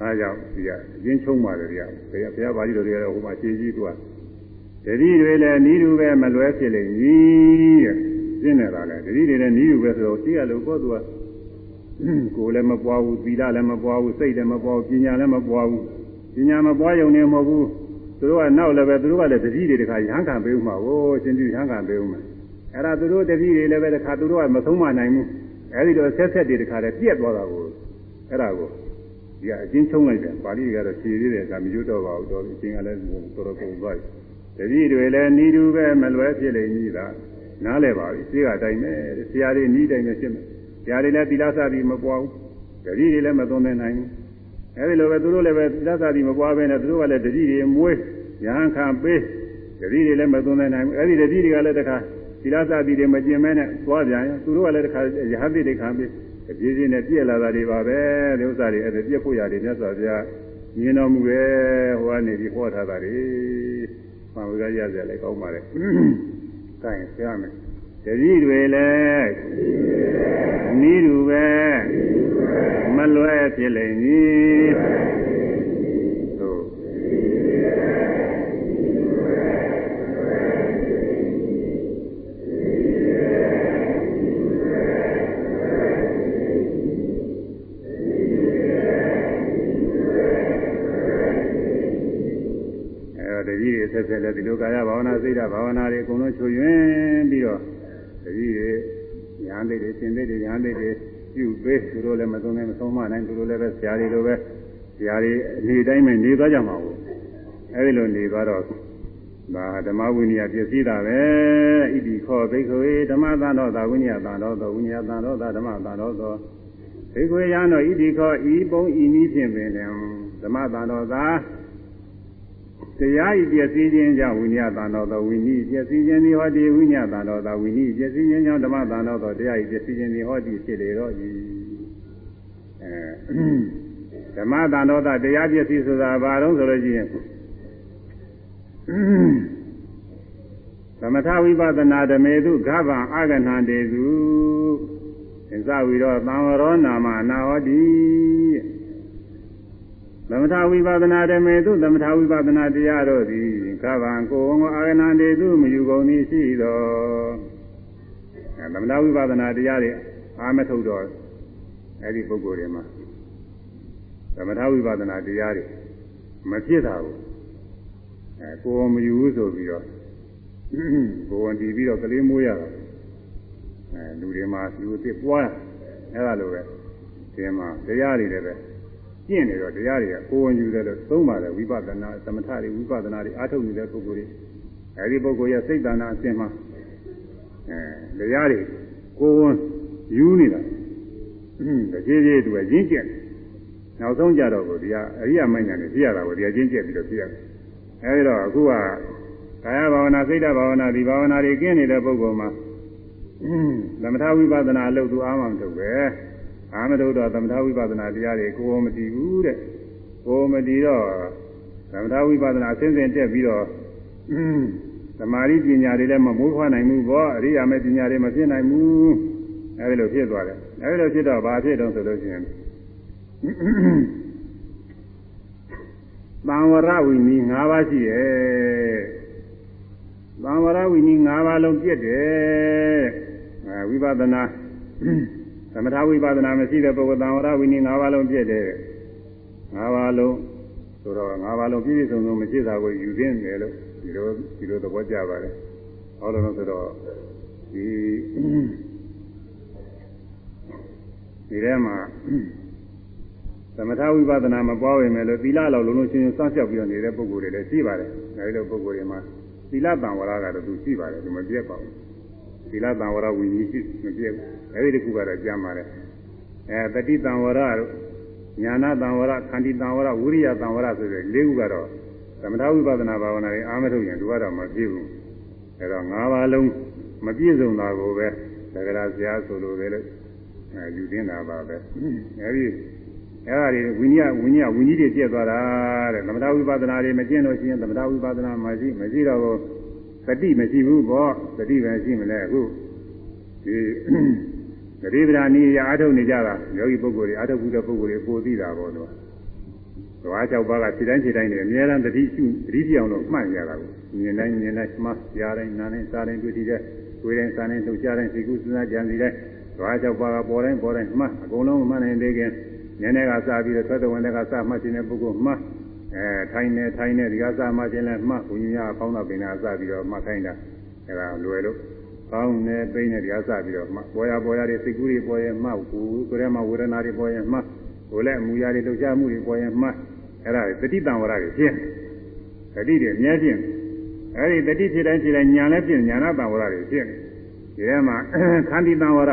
အဲကြောင့်ဒီကအရင်ချုံပါတယ်ဒီကဘယ်ဘုရားပါဠိတော်တွေကတော့ဟိုမှာရှင်းကြီးသူကတတိတွေလည်းနီးတူပဲမလွဲဖြစ်လိမ့်မည်တဲ့ရှင်းနေတာလေတတိတွေလည်းနီးတူပဲဆိုတော့ရှိရလို့ကိုယ်သူကကိုယ်လည်းမပွားဘူးသီလလည်းမပွားဘူးစိတ်လည်းမပွားဘူးပညာလည်းမပွားဘူးပညာမပွားရုံနဲ့မဟုတ်ဘူးသူတို့ကနောက်လည်းပဲသူတို့ကလည်းတတိတွေတခါရဟန်းခံပေးဦးမှာဟိုရှင်ပြုရဟန်းခံပေးဦးမှာအဲ့ဒါသူတို့တတိတွေလည်းပဲတခါသူတို့ကမဆုံးမနိုင်ဘူး အဲ့ဒီတော့ဆက်ဆက်တွေတခါလည်းပြက်သွားတာကိုအဲ့ဒါကိုဒီကအချင်းချုံလိုက်တယ်ပါဠိတွေကတော့ဖြည်သေးတယ်ကမရွတ်တော့ပါဘူးတော်ပြီအချင်းကလည်းတော်တော်ကုန်သွားပြီတတိတွေလည်းဤသူပဲမလွဲဖြစ်လိမ့်မည်သာနားလဲပါပြီရှိကအတိုင်းပဲဆရာတွေဤတိုင်းပဲရှင်းမယ်ဆရာတွေလည်းသီလစသည်မပွားဘူးတတိတွေလည်းမသွန်သင်နိုင်ဘူးအဲဒီလိုပဲသူတို့လည်းပဲသစ္စာတိမပွားဘဲနဲ့သူတို့ကလည်းတတိတွေမွေးရဟန်းခံပေးတတိတွေလည်းမသွန်နိုင်ဘူးအဲဒီတတိတွေကလည်းတခါ သီလသတိတွေမကျင်မဲနဲ့သွားပြန်ရင်သူတို့ကလည်းတခါရဟန်းတိတွေခံပေးအပြည့်စင်းနဲ့ပြည့်လာတာတွေပါပဲဒီဥစ္စာတွေအဲ့ဒါပြည့်ဖို့ရတယ်မြတ်စွာဘုရားမြင်တော်မူရဲ့ဟိုကနေပြီးဟောထားတာတွေမှန်ပါကြရစေလည်းကောင်းပါလေ။ဒါရင်ဆရာမယ်။တတိတွေလည်းနီးတူပဲမလွဲဖြစ်လိမ့်မည်သို့ အဲတတိတွေဆက်ဆက်လည်းဒီလိုကာယဘာဝနာစိတ်ဓာတ်ဘာဝနာတွေအကုန်လုံးချွယွင်းပြီးတော့တတိတွေညာသိတွေရှင်သိတွေညာသိတွေပြုပေးသူတို့လည်းမသုံးနိုင်မဆုံးမနိုင်သူတို့လည်းပဲဆရာတွေလိုပဲဆရာတွေအနေတိုင်းပဲနေသွားကြမှာဘူးအဲဒီလိုနေသွားတော့ဒါဓမ္မဝိနည်းပြည့်စည်တာပဲဣတိခောဘိက္ခဝေဓမ္မသံတော်သာဝိနည်းသံတော်သောဝိနည်းသံတော်သာဓမ္မသံတော်သောဘိက္ခဝေယံတော်ဣတိခောဤပုံဤနည်းဖြင့်ပင်ဓမ္မသံတော်သာ တရားဤပြည့်စည်ခြင်းကြောင့်ဝိညာဉ်တန်တော်သောဝိနည်းပြည့်စည်ခြင်းသည်ဟောဒီဝိညာဉ်တန်တော်သောဝိနည်းပြည့်စည်ခြင်းကြောင့်ဓမ္မတန်တော်သောတရားဤပြည့်စည်ခြင်းသည်ဟောဒီဖြစ်လေတော့ဤအဲဓမ္မတန်တော်သောတရားပြည့်စည်ဆိုတာဘာလို့ဆိုလို့ရှိရင်သမထဝိပဿနာဓမေတုဂဗံအာဂဏံတေစုသင်္သဝီရောသံဝရောနာမနာဟောတိ သမထဝိပဿနာဓမေတုသမထဝိပဿနာတရားတို့သည်ကဗံကိုယ်ဝအာဂဏံတေတုမယူကုန်သည်ရှိသောသမထဝိပဿနာတရားတွေအာမထုတ်တော့အဲ့ဒီပုဂ္ဂိုလ်တွေမှာသမထဝိပဿနာတရားတွေမဖြစ်တာဘူးအဲကိုယ်မယူဘူးဆိုပြီးတော့ကိုယ်ဝန်တည်ပြီးတော့ကလေးမိုးရတာအဲလူတွေမှာလူအစ်ပွားအဲ့ဒါလိုပဲဒီမှာတရားတွေလည်းပဲ ကျင့်နေတော့တရားတွေကကိုယ်ဝန်ယူတယ်လို့သုံးပါတယ်ဝိပဿနာသမထတွေဝိပဿနာတွေအားထုတ်နေတဲ့ပုဂ္ဂိုလ်တွေအဲဒီပုဂ္ဂိုလ်ရဲ့စိတ်တဏ္ဍာအစဉ်မှာအဲတရားတွေကိုယ်ဝန်ယူနေတာတကြည်ကြည်သူကရင်းကျက်နောက်ဆုံးကြတော့ကိုဒီကအရိယာမဉ္ဇဉ်နဲ့ပြရတာကိုဒီကရင်းကျက်ပြီးတော့ပြရတယ်အဲဒီတော့အခုကကာယဘာဝနာစိတ်ဓာတ်ဘာဝနာဒီဘာဝနာတွေကင်းနေတဲ့ပုဂ္ဂိုလ်မှာသမထဝိပဿနာအလုပ်သူအားမှမထုတ်ပဲ အာမထုတ်တော့သမထဝိပဿနာတရားတွေကိုယ်မတည်ဘူးတဲ့ကိုယ်မတည်တော့သမထဝိပဿနာအစဉ်စဉ်တက်ပြီးတော့သမာဓိပညာတွေလည်းမမိုးခွားနိုင်ဘူးပေါ့အရိယာမေပညာတွေမဖြစ်နိုင်ဘူးအဲဒီလိုဖြစ်သွားတယ်အဲဒီလိုဖြစ်တော့ဘာဖြစ်တော့ဆိုလို့ရှိရင်သံဝရဝိနည်း၅ပါးရှိရဲ့သံဝရဝိနည်း၅ပါးလုံးပြည့်တယ်အဲဝိပဿနာ သမထဝိပဿနာမရှိတဲ့ပုဂ္ဂိုလ်သံဝရဝိနည်း၅ပါးလုံးပြည့်တယ်၅ပါးလုံးဆိုတော့၅ပါးလုံးပြည့်ပြည့်စုံစုံမရှိတာကိုယူသင့်တယ်လို့ဒီလိုဒီလိုသဘောကျပါတယ်ဟောလို့ဆိုတော့ဒီဒီထဲမှာသမထဝိပဿနာမပွားဝင်မယ်လို့သီလလောက်လုံးလုံးချင်းချင်းစောင့်ရှောက်ပြီးနေတဲ့ပုဂ္ဂိုလ်တွေလည်းရှိပါတယ်အဲဒီလိုပုဂ္ဂိုလ်တွေမှာသီလတန်ဝရကတော့သူရှိပါတယ်သူမပြတ်ပါဘူးသီလတန်ဝရဝိနည်းရှိမပြတ်ဘူး အဲဒီတစ်ခုကတော့ကြမ်းပါတယ်အဲတတိတန်ဝရတို့ညာနာတန်ဝရခန္တီတန်ဝရဝိရိယတန်ဝရဆိုတဲ့လေးခုကတော့သမထဝိပဿနာဘာဝနာတွေအားမထုတ်ရင်သူကတော့မပြည့်ဘူးအဲတော့၅ပါးလုံးမပြည့်စုံတာကိုပဲသက္ကရာဆရာဆိုလိုတယ်လို့အဲယူတင်တာပါပဲအဲဒီအဲ့ဒါတွေဝိညာဉ်ဝိညာဉ်ဝိညာဉ်တွေပြည့်သွားတာတဲ့သမထဝိပဿနာတွေမကျင့်လို့ရှိရင်သမထဝိပဿနာမရှိမရှိတော့ဘူးသတိမရှိဘူးပေါ့သတိပဲရှိမလဲအခုဒီ ဂရိပဒာနီးရအာထုတ်နေကြတာယောဂီပုဂ္ဂိုလ်တွေအာထုတ်ဘူးတဲ့ပုဂ္ဂိုလ်တွေပိုသိတာပေါ့တော့။သွား၆ပါးကခြေတိုင်းခြေတိုင်းတွေအများအားသတိရှိသတိပြောင်းလို့မှတ်ရတာကိုမြင်တိုင်းမြင်တိုင်းမှကြားတိုင်းနားတိုင်းစားတိုင်းတွေ့ထိတဲ့ကိုယ်တိုင်းစားတိုင်းလှုပ်ရှားတိုင်းစိတ်ကူးစဉ်းစားကြံစီတိုင်းသွား၆ပါးကပေါ်တိုင်းပေါ်တိုင်းမှအကုန်လုံးမှတ်နိုင်သေးခင်နည်းနည်းကစပြီးတော့သက်တော်ဝင်တဲ့ကစမှတ်ခြင်းတဲ့ပုဂ္ဂိုလ်မှအဲထိုင်နေထိုင်နေဒီကစမှတ်ခြင်းလဲမှဘုညာပေါင်းတော့ပင်နာစပြီးတော့မှတ်ခိုင်းတာအဲဒါလွယ်လို့ ကောင်းနေပိနေဒီကစပြီးတော့မှပေါ်ရပေါ်ရတွေစိတ်ကူးတွေပေါ်ရင်မှကူကိုယ်ထဲမှာဝေဒနာတွေပေါ်ရင်မှကိုယ်လည်းအမူအရာတွေလှုပ်ရှားမှုတွေပေါ်ရင်မှအဲဒါတတိတံဝရတွေဖြစ်တတိတွေအများဖြစ်အဲဒီတတိဖြစ်တိုင်းဖြစ်တိုင်းညာလည်းဖြစ်ညာနာတံဝရတွေဖြစ်ဒီထဲမှာခန္တီတံဝရ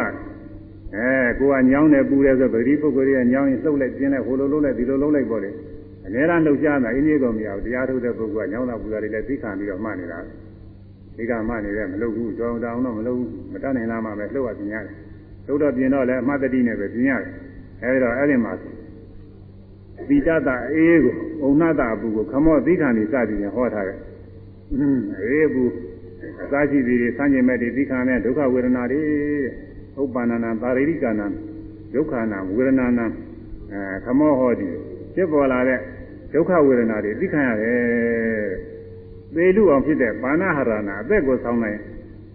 အဲကိုကညောင်းတယ်ပူတယ်ဆိုပဂတိပုဂ္ဂိုလ်ရဲ့ညောင်းရင်လှုပ်လိုက်ပြင်းလိုက်ဟိုလိုလှုပ်လိုက်ဒီလိုလှုပ်လိုက်ပေါ့လေအများအားလှုပ်ရှားတာအင်းကြီးကုန်မရဘူးတရားထုတ်တဲ့ပုဂ္ဂိုလ်ကညောင်းတာပူတာတွေလည်းသိခံပြီးတော့မှတ်နေတာ ဒီကမှတ်နေတယ်မလှုပ်ဘူးကြောင်တောင်တော့မလှုပ်ဘူးမတတ်နိုင်လားမှပဲလှုပ်ရပြင်ရတယ်လှုပ်တော့ပြင်တော့လည်းအမှတ်တတိနဲ့ပဲပြင်ရတယ်အဲဒီတော့အဲ့ဒီမှာသီတတအေးကိုဥဏ္ဏတအပူကိုခမောသီခံနေစသည်ရင်ဟောထားတယ်အေးဘူးအစာရှိသည်တွေဆန်းကျင်မဲ့တွေသိခံတဲ့ဒုက္ခဝေဒနာတွေဥပ္ပန္နနာပါရိရိကနာဒုက္ခနာဝေဒနာနာအဲခမောဟောဒီဖြစ်ပေါ်လာတဲ့ဒုက္ခဝေဒနာတွေသိခံရတယ် သေလူအောင်ဖြစ်တဲ့ပါဏဟရဏအသက်ကိုဆောင်းနိုင်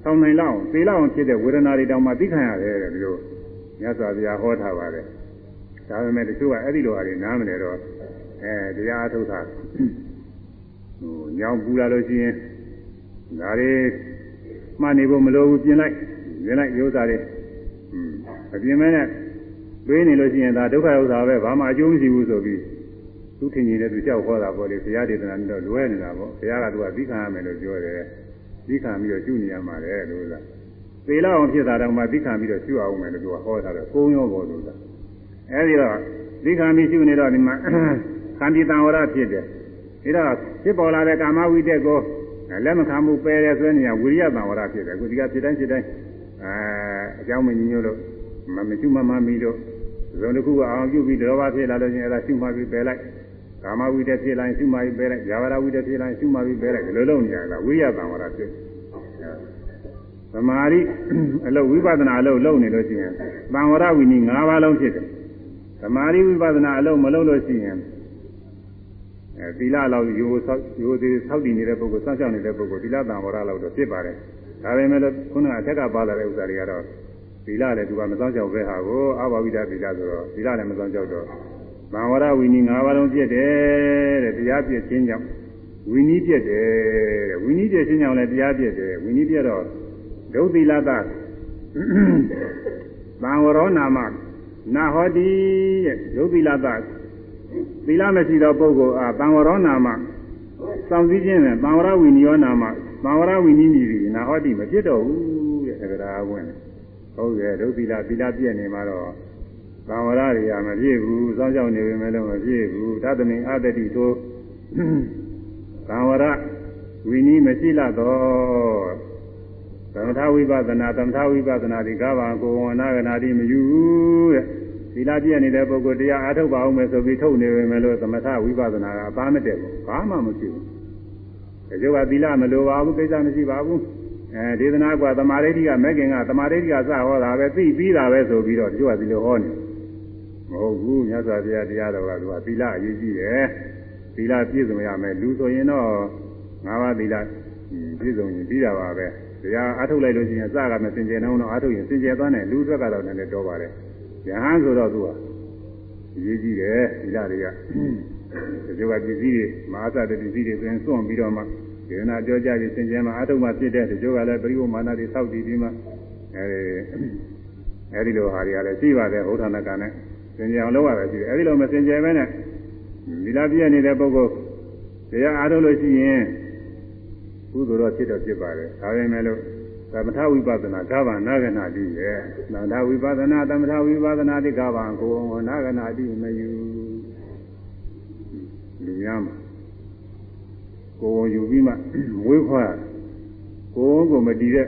ဆောင်းနိုင်လောက်သေလောက်အောင်ဖြစ်တဲ့ဝေဒနာတွေတောင်မှသိခံရတယ်တဲ့ဒီလိုမြတ်စွာဘုရားဟောထားပါတယ်ဒါပေမဲ့တချို့ကအဲ့ဒီလိုအရင်နားမလဲတော့အဲတရားအထုတ်တာဟိုညောင်ပူလာလို့ရှိရင်ဒါတွေမှတ်နေဖို့မလိုဘူးပြင်လိုက်ပြင်လိုက်ရိုးစားတွေအပြင်မဲနဲ့တွေးနေလို့ရှိရင်ဒါဒုက္ခဥစ္စာပဲဘာမှအကျိုးမရှိဘူးဆိုပြီး သူထင်ကြီးတဲ့သူကြောက်ခေါ်တာပေါ့လေဘုရားဒေသနာနဲ့တော့လွဲနေတာပေါ့ဘုရားကသူကသိခံရမယ်လို့ပြောတယ်သိခံပြီးတော့ကျุနေရမှာလေလို့လားသေလောက်အောင်ဖြစ်တာတော့မှသိခံပြီးတော့ကျุအောင်မယ်လို့သူကဟောတာတော့ကုန်းရောပေါ်လို့လားအဲဒီတော့သိခံပြီးကျุနေတော့ဒီမှာခန္တီတံဝရဖြစ်တယ်ဒါတော့ဖြစ်ပေါ်လာတဲ့ကာမဝိတက်ကိုလက်မခံမှုပယ်ရဲဆိုနေရဝိရိယတံဝရဖြစ်တယ်အခုဒီကဖြစ်တိုင်းဖြစ်တိုင်းအဲအကြောင်းမညညို့လို့မမကျุမမမီတို့ဇုံတစ်ခုကအောင်ပြုပြီးတော်ဘာဖြစ်လာလို့ချင်းအဲဒါရှုမှတ်ပြီးပယ်လိုက် ကာမဝိတက်ဖြစ်လိုက်ရှုမှတ်ပြီးပယ်လိုက်ဇာဝရဝိတက်ဖြစ်လိုက်ရှုမှတ်ပြီးပယ်လိုက်ဒီလိုလုပ်နေရတာဝိရိယတံဝရဖြစ်သမာဓိအလုပ်ဝိပဿနာအလုပ်လုပ်နေလို့ရှိရင်တံဝရဝိနည်း၅ပါးလုံးဖြစ်တယ်သမာဓိဝိပဿနာအလုပ်မလုပ်လို့ရှိရင်အဲသီလလောက်ရိုးဆောက်ရိုးသေးဆောက်တည်နေတဲ့ပုဂ္ဂိုလ်စောင့်ရှောက်နေတဲ့ပုဂ္ဂိုလ်သီလတံဝရလောက်တော့ဖြစ်ပါတယ်ဒါပေမဲ့ခုနကအထက်ကပါလာတဲ့ဥစ္စာတွေကတော့သီလလည်းသူကမစောင့်ရှောက်ပဲဟာကိုအာဘဝိဒသီလဆိုတော့သီလလည်းမစောင့်ရှောက်တော့ ဗံဝရဝိနည်း၅ပါးလုံးပြည့်တယ်တဲ့တရားပြည့်ခြင်းကြောင့်ဝိနည်းပြည့်တယ်တဲ့ဝိနည်းပြည့်ခြင်းကြောင့်လည်းတရားပြည့်တယ်ဝိနည်းပြည့်တော့ဒုသီလတသံဝရောနာမနာဟောတိတဲ့ဒုသီလတသီလမရှိသောပုဂ္ဂိုလ်အားသံဝရောနာမစောင့်စည်းခြင်းနဲ့သံဝရဝိနည်းယောနာမသံဝရဝိနည်းညီပြီးနာဟောတိမဖြစ်တော့ဘူးတဲ့သက္ကရာဝင်ဟုတ်ကဲ့ဒုသီလသီလပြည့်နေမှာတော့ သံဝရတွေကမပြည့်ဘူးစောင့်ကြောက်နေပေမဲ့လည်းမပြည့်ဘူးသတ္တမိအတ္တိသို့သံဝရဝိနည်းမရှိလတော့သမထဝိပဿနာသမထဝိပဿနာဒီကဘာကိုဝနာကနာတိမယူတဲ့သီလပြည့်နေတဲ့ပုဂ္ဂိုလ်တရားအားထုတ်ပါအောင်မယ်ဆိုပြီးထုတ်နေပေမဲ့လို့သမထဝိပဿနာကအသားမတက်ဘူးဘာမှမရှိဘူးဒီကျုပ်ကသီလမလိုပါဘူးကိစ္စမရှိပါဘူးအဲဒေသနာကသမာဓိတိကမဲ့ခင်ကသမာဓိတိကစဟောတာပဲသိပြီးတာပဲဆိုပြီးတော့ဒီကျုပ်ကဒီလိုဟောနေမ ဟုတ်ဘူးမြတ်စွာဘုရားတရားတော်ကသူကသီလအရေးကြီးတယ်သီလပြည့်စုံရမယ်လူဆိုရင်တော့ငါးပါးသီလပြည့်စုံရင်ပြီးတာပါပဲတရားအားထုတ်လိုက်လို့ရှိရင်စကားမစင်ကြယ်နှောင်းတော့အားထုတ်ရင်စင်ကြယ်သွားတယ်လူအတွက်ကတော့လည်းတော့ပါတယ်ယဟန်ဆိုတော့သူကအရေးကြီးတယ်ဒီလားတွေကဒီလိုကပစ္စည်းတွေမဟာသတ္တပစ္စည်းတွေဆိုရင်စွန့်ပြီးတော့မှဒေနာပြောကြပြီးစင်ကြယ်မှာအားထုတ်မှဖြစ်တဲ့ဒီလိုကလည်းပရိဝမာနတွေစောက်တည်ပြီးမှအဲဒီအဲဒီလိုဟာတွေကလည်းရှိပါတယ်ဘုရားနာကနဲ့ စင်ကြယ်အောင်လုပ်ရတယ်ရှိတယ်အဲဒီလိုမစင်ကြယ်ပဲနဲ့ဒီလားပြည့်နေတဲ့ပုဂ္ဂိုလ်တရားအားထုတ်လို့ရှိရင်ကုသိုလ်တော့ဖြစ်တော့ဖြစ်ပါတယ်ဒါပေမဲ့လို့သမထဝိပဿနာကဗ္ဗနာဂနာတိရဲ့သမထဝိပဿနာသမထဝိပဿနာတိကဗ္ဗကိုနာဂနာတိမယူလူများမှာကိုယ်ယူပြီးမှမွေးဖွားကိုယ်ကိုမတည်တဲ့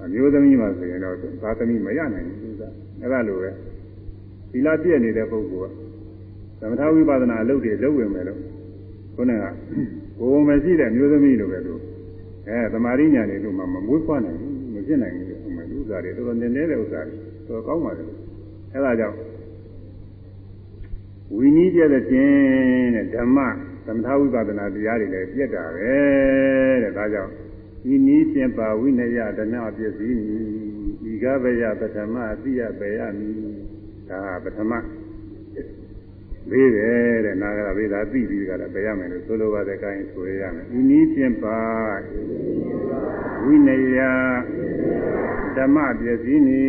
အမျိုးသမီးမှဆိုရင်တော့သာသမီမရနိုင်ဘူးသူကအဲ့ဒါလိုပဲ သီလပြည့်နေတဲ့ပုဂ္ဂိုလ်ကသမထဝိပဿနာအလုပ်တွေလုပ်ဝင်မယ်လို့ခုနကကိုယ်မရှိတဲ့မျိုးသမီးလိုပဲသူအဲသမာဓိညာတွေတို့မှမမွေးဖွားနိုင်ဘူးမဖြစ်နိုင်ဘူးအမှန်ဥစ္စာတွေတော်တော်နည်းနည်းတဲ့ဥစ္စာတွေတော်ကောင်းပါတယ်အဲဒါကြောင့်ဝိနည်းပြတဲ့ခြင်းတဲ့ဓမ္မသမထဝိပဿနာတရားတွေလည်းပြက်တာပဲတဲ့ဒါကြောင့်ဤနည်းပြင်ပါဝိနယဒနာပစ္စည်းမီဤကဗယပထမအတိယပေယမီ ဒါပထမသေးတယ်တဲ့နာဂရဝေသာသိပြီးကြတာပြရမယ်လို့ဆိုလိုပါတဲ့ကိုင်းဆိုရမယ်ဤနည်းဖြင့်ပါဝိနယဓမ္မပစ္စည်းနီ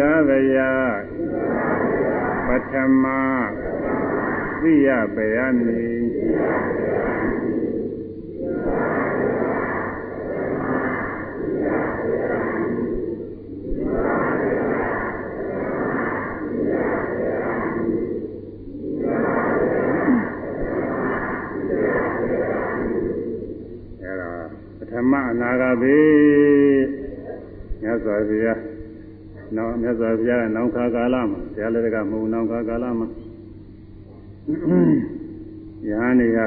ဤကားဗျာပထမသိရပေယနိမအနာဂဘေမြတ်စွာဘုရား နောက်မြတ်စွာဘုရားကနောင်ခါကာလမှာဘုရားလည်းကမဟုတ်နောင်ခါကာလမှာယဟန်တွေက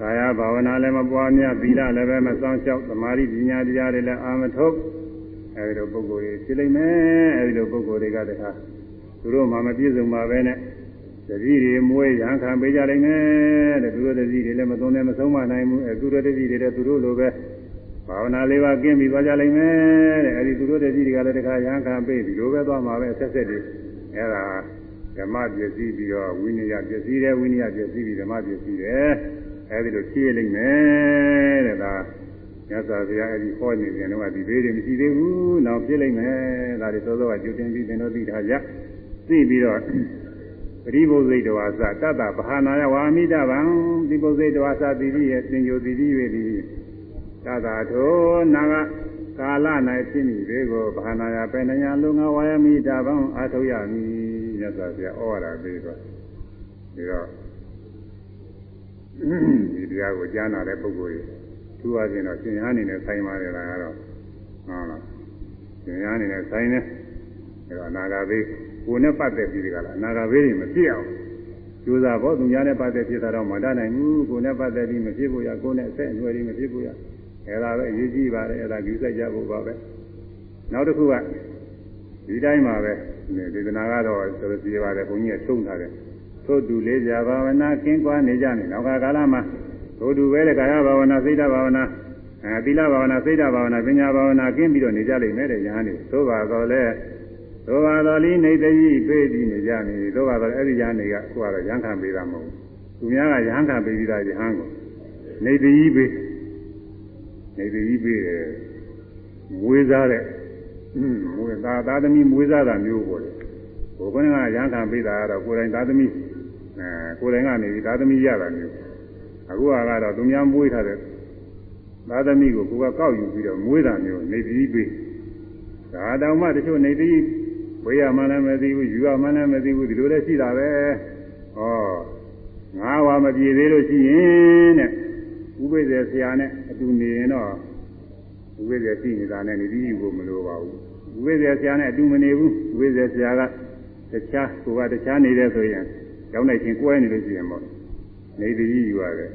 ကာယဘာဝနာလည်းမပွားများသီလလည်းပဲမစောင့်ရှောက်သမာဓိပညာတရားတွေလည်းအာမထုတ်အဲဒီလိုပုဂ္ဂိုလ်တွေဖြစ်လိမ့်မယ်အဲဒီလိုပုဂ္ဂိုလ်တွေကတခါသူတို့မှမပြည့်စုံပါပဲနဲ့တတိတွေမွေးရန်ခံပေးကြလိမ့်မယ်တဲ့သူတို့တတိတွေလည်းမသုံးနဲ့မဆုံးမနိုင်ဘူးအဲသူတို့တတိတွေလည်းသူတို့လိုပဲ ဘာဝနာလေးပါကင်းပြီးသွားကြလိမ့်မယ်တဲ့အဲဒီသူတို့တတိတွေကလည်းတခါရန်ခံပေးပြီးလိုပဲသွားမှာပဲဆက်ဆက်တွေအဲဒါဓမ္မပစ္စည်းပြီးတော့ဝိနည်းပစ္စည်းတယ်ဝိနည်းပစ္စည်းပြီးဓမ္မပစ္စည်းတယ်အဲဒီလိုဖြည့်လိမ့်မယ်တဲ့ဒါမြတ်စွာဘုရားအဲဒီဟောနေတယ်တော့ဒီဘေးတွေမရှိသေးဘူးနောက်ပြည့်လိမ့်မယ်ဒါတွေသောသောကကြိုတင်ပြီးသင်တို့သိထားကြသိပြီးတော့ပရိဘုဇိတဝါစတတ္တဗဟာနာယဝါမိတဗံဒီဘုဇိတဝါစတိတိရဲ့သင်္ကြိုတိတိ၍ သည်တတ္တထိုနာကကာလ၌ဖြစ်မိသေးကိုဗဟာနာယပေနညာလုံငါဝါယမိတဗံအာထုတ်ရမည်မြတ်စွာဘုရားဩဝါဒပေးတော့ဒီတော့ဒီတရားကိုကြားနာတဲ့ပုဂ္ဂိုလ်တွေသူအချင်းတော့ရှင်ရဟန်းနေနဲ့ဆိုင်ပါတယ်လားကတော့ဟုတ်လားရှင်ရဟန်းနေနဲ့ဆိုင်နေအဲတော့အနာဂါဘေးကိုယ်နဲ့ပတ်သက်ပြီးဒီကလားအနာဂါဘေးတွေမဖြစ်အောင်ကျိုးစားဖို့သူများနဲ့ပတ်သက်ဖြစ်တာတော့မတတ်နိုင်ဘူးကိုယ်နဲ့ပတ်သက်ပြီးမဖြစ်ဘူးရကိုယ်နဲ့အဆက်အနွယ်တွေမဖြစ်ဘူးရ အဲဒါပဲအရေးကြီးပါတယ်အဲဒါယူဆိုင်ကြဖို့ပါပဲနောက်တစ်ခုကဒီတိုင်းမှာပဲဒေသနာကတော့ဆိုလို့ပြပါတယ်ဘုန်းကြီးကသုံးထားတယ်သို့တူလေးကြဘာဝနာကင်းကွာနေကြနေနောက်ကကာလမှာသို့တူပဲလေကာယဘာဝနာစိတ်ဓာဘာဝနာအဲသီလဘာဝနာစိတ်ဓာဘာဝနာပညာဘာဝနာကင်းပြီးတော့နေကြလိမ့်မယ်တဲ့ညာနေသို့ပါတော့လေသို့ပါတော့လိနေတကြီးပေးပြီးနေကြနေသို့ပါတော့အဲ့ဒီညာနေကခုကတော့ရဟန်းခံပေးတာမဟုတ်ဘူးသူများကရဟန်းခံပေးပြီးသားရဟန်းကိုနေတကြီးပေး နေတကြီးပေးတယ်မွေးစားတဲ့အင်းမွေးသားသားသမီးမွေးစားတာမျိုးပေါ့လေဘုရားကရဟန်းခံပေးတာကတော့ကိုယ်တိုင်သားသမီးအဲကိုယ်တိုင်ကနေပြီးသားသမီးရတာမျိုးအခုကတော့သူများမွေးထားတဲ့သာသမီကိုကိုကကောက်ယူပြီးတော့မွေးတာမျိုးနေပြီးပြီးဒါတောင်မှတချို့နေပြီးဝေးရမှလည်းမသိဘူးယူရမှလည်းမသိဘူးဒီလိုလည်းရှိတာပဲဩငါးဝါမပြေသေးလို့ရှိရင်တဲ့ ဥပိ္ပေဆရာနဲ့အတူနေရင်တော့ဥပိ္ပေရှိနေတာနဲ့နေပြီးယူဖို့မလိုပါဘူးဥပိ္ပေဆရာနဲ့အတူမနေဘူးဥပိ္ပေဆရာကတခြားကိုကတခြားနေတယ်ဆိုရင်ကြောင်းနိုင်ချင်းကွဲနေလို့ရှိရင်ပေါ့နေတကြီးယူရတယ်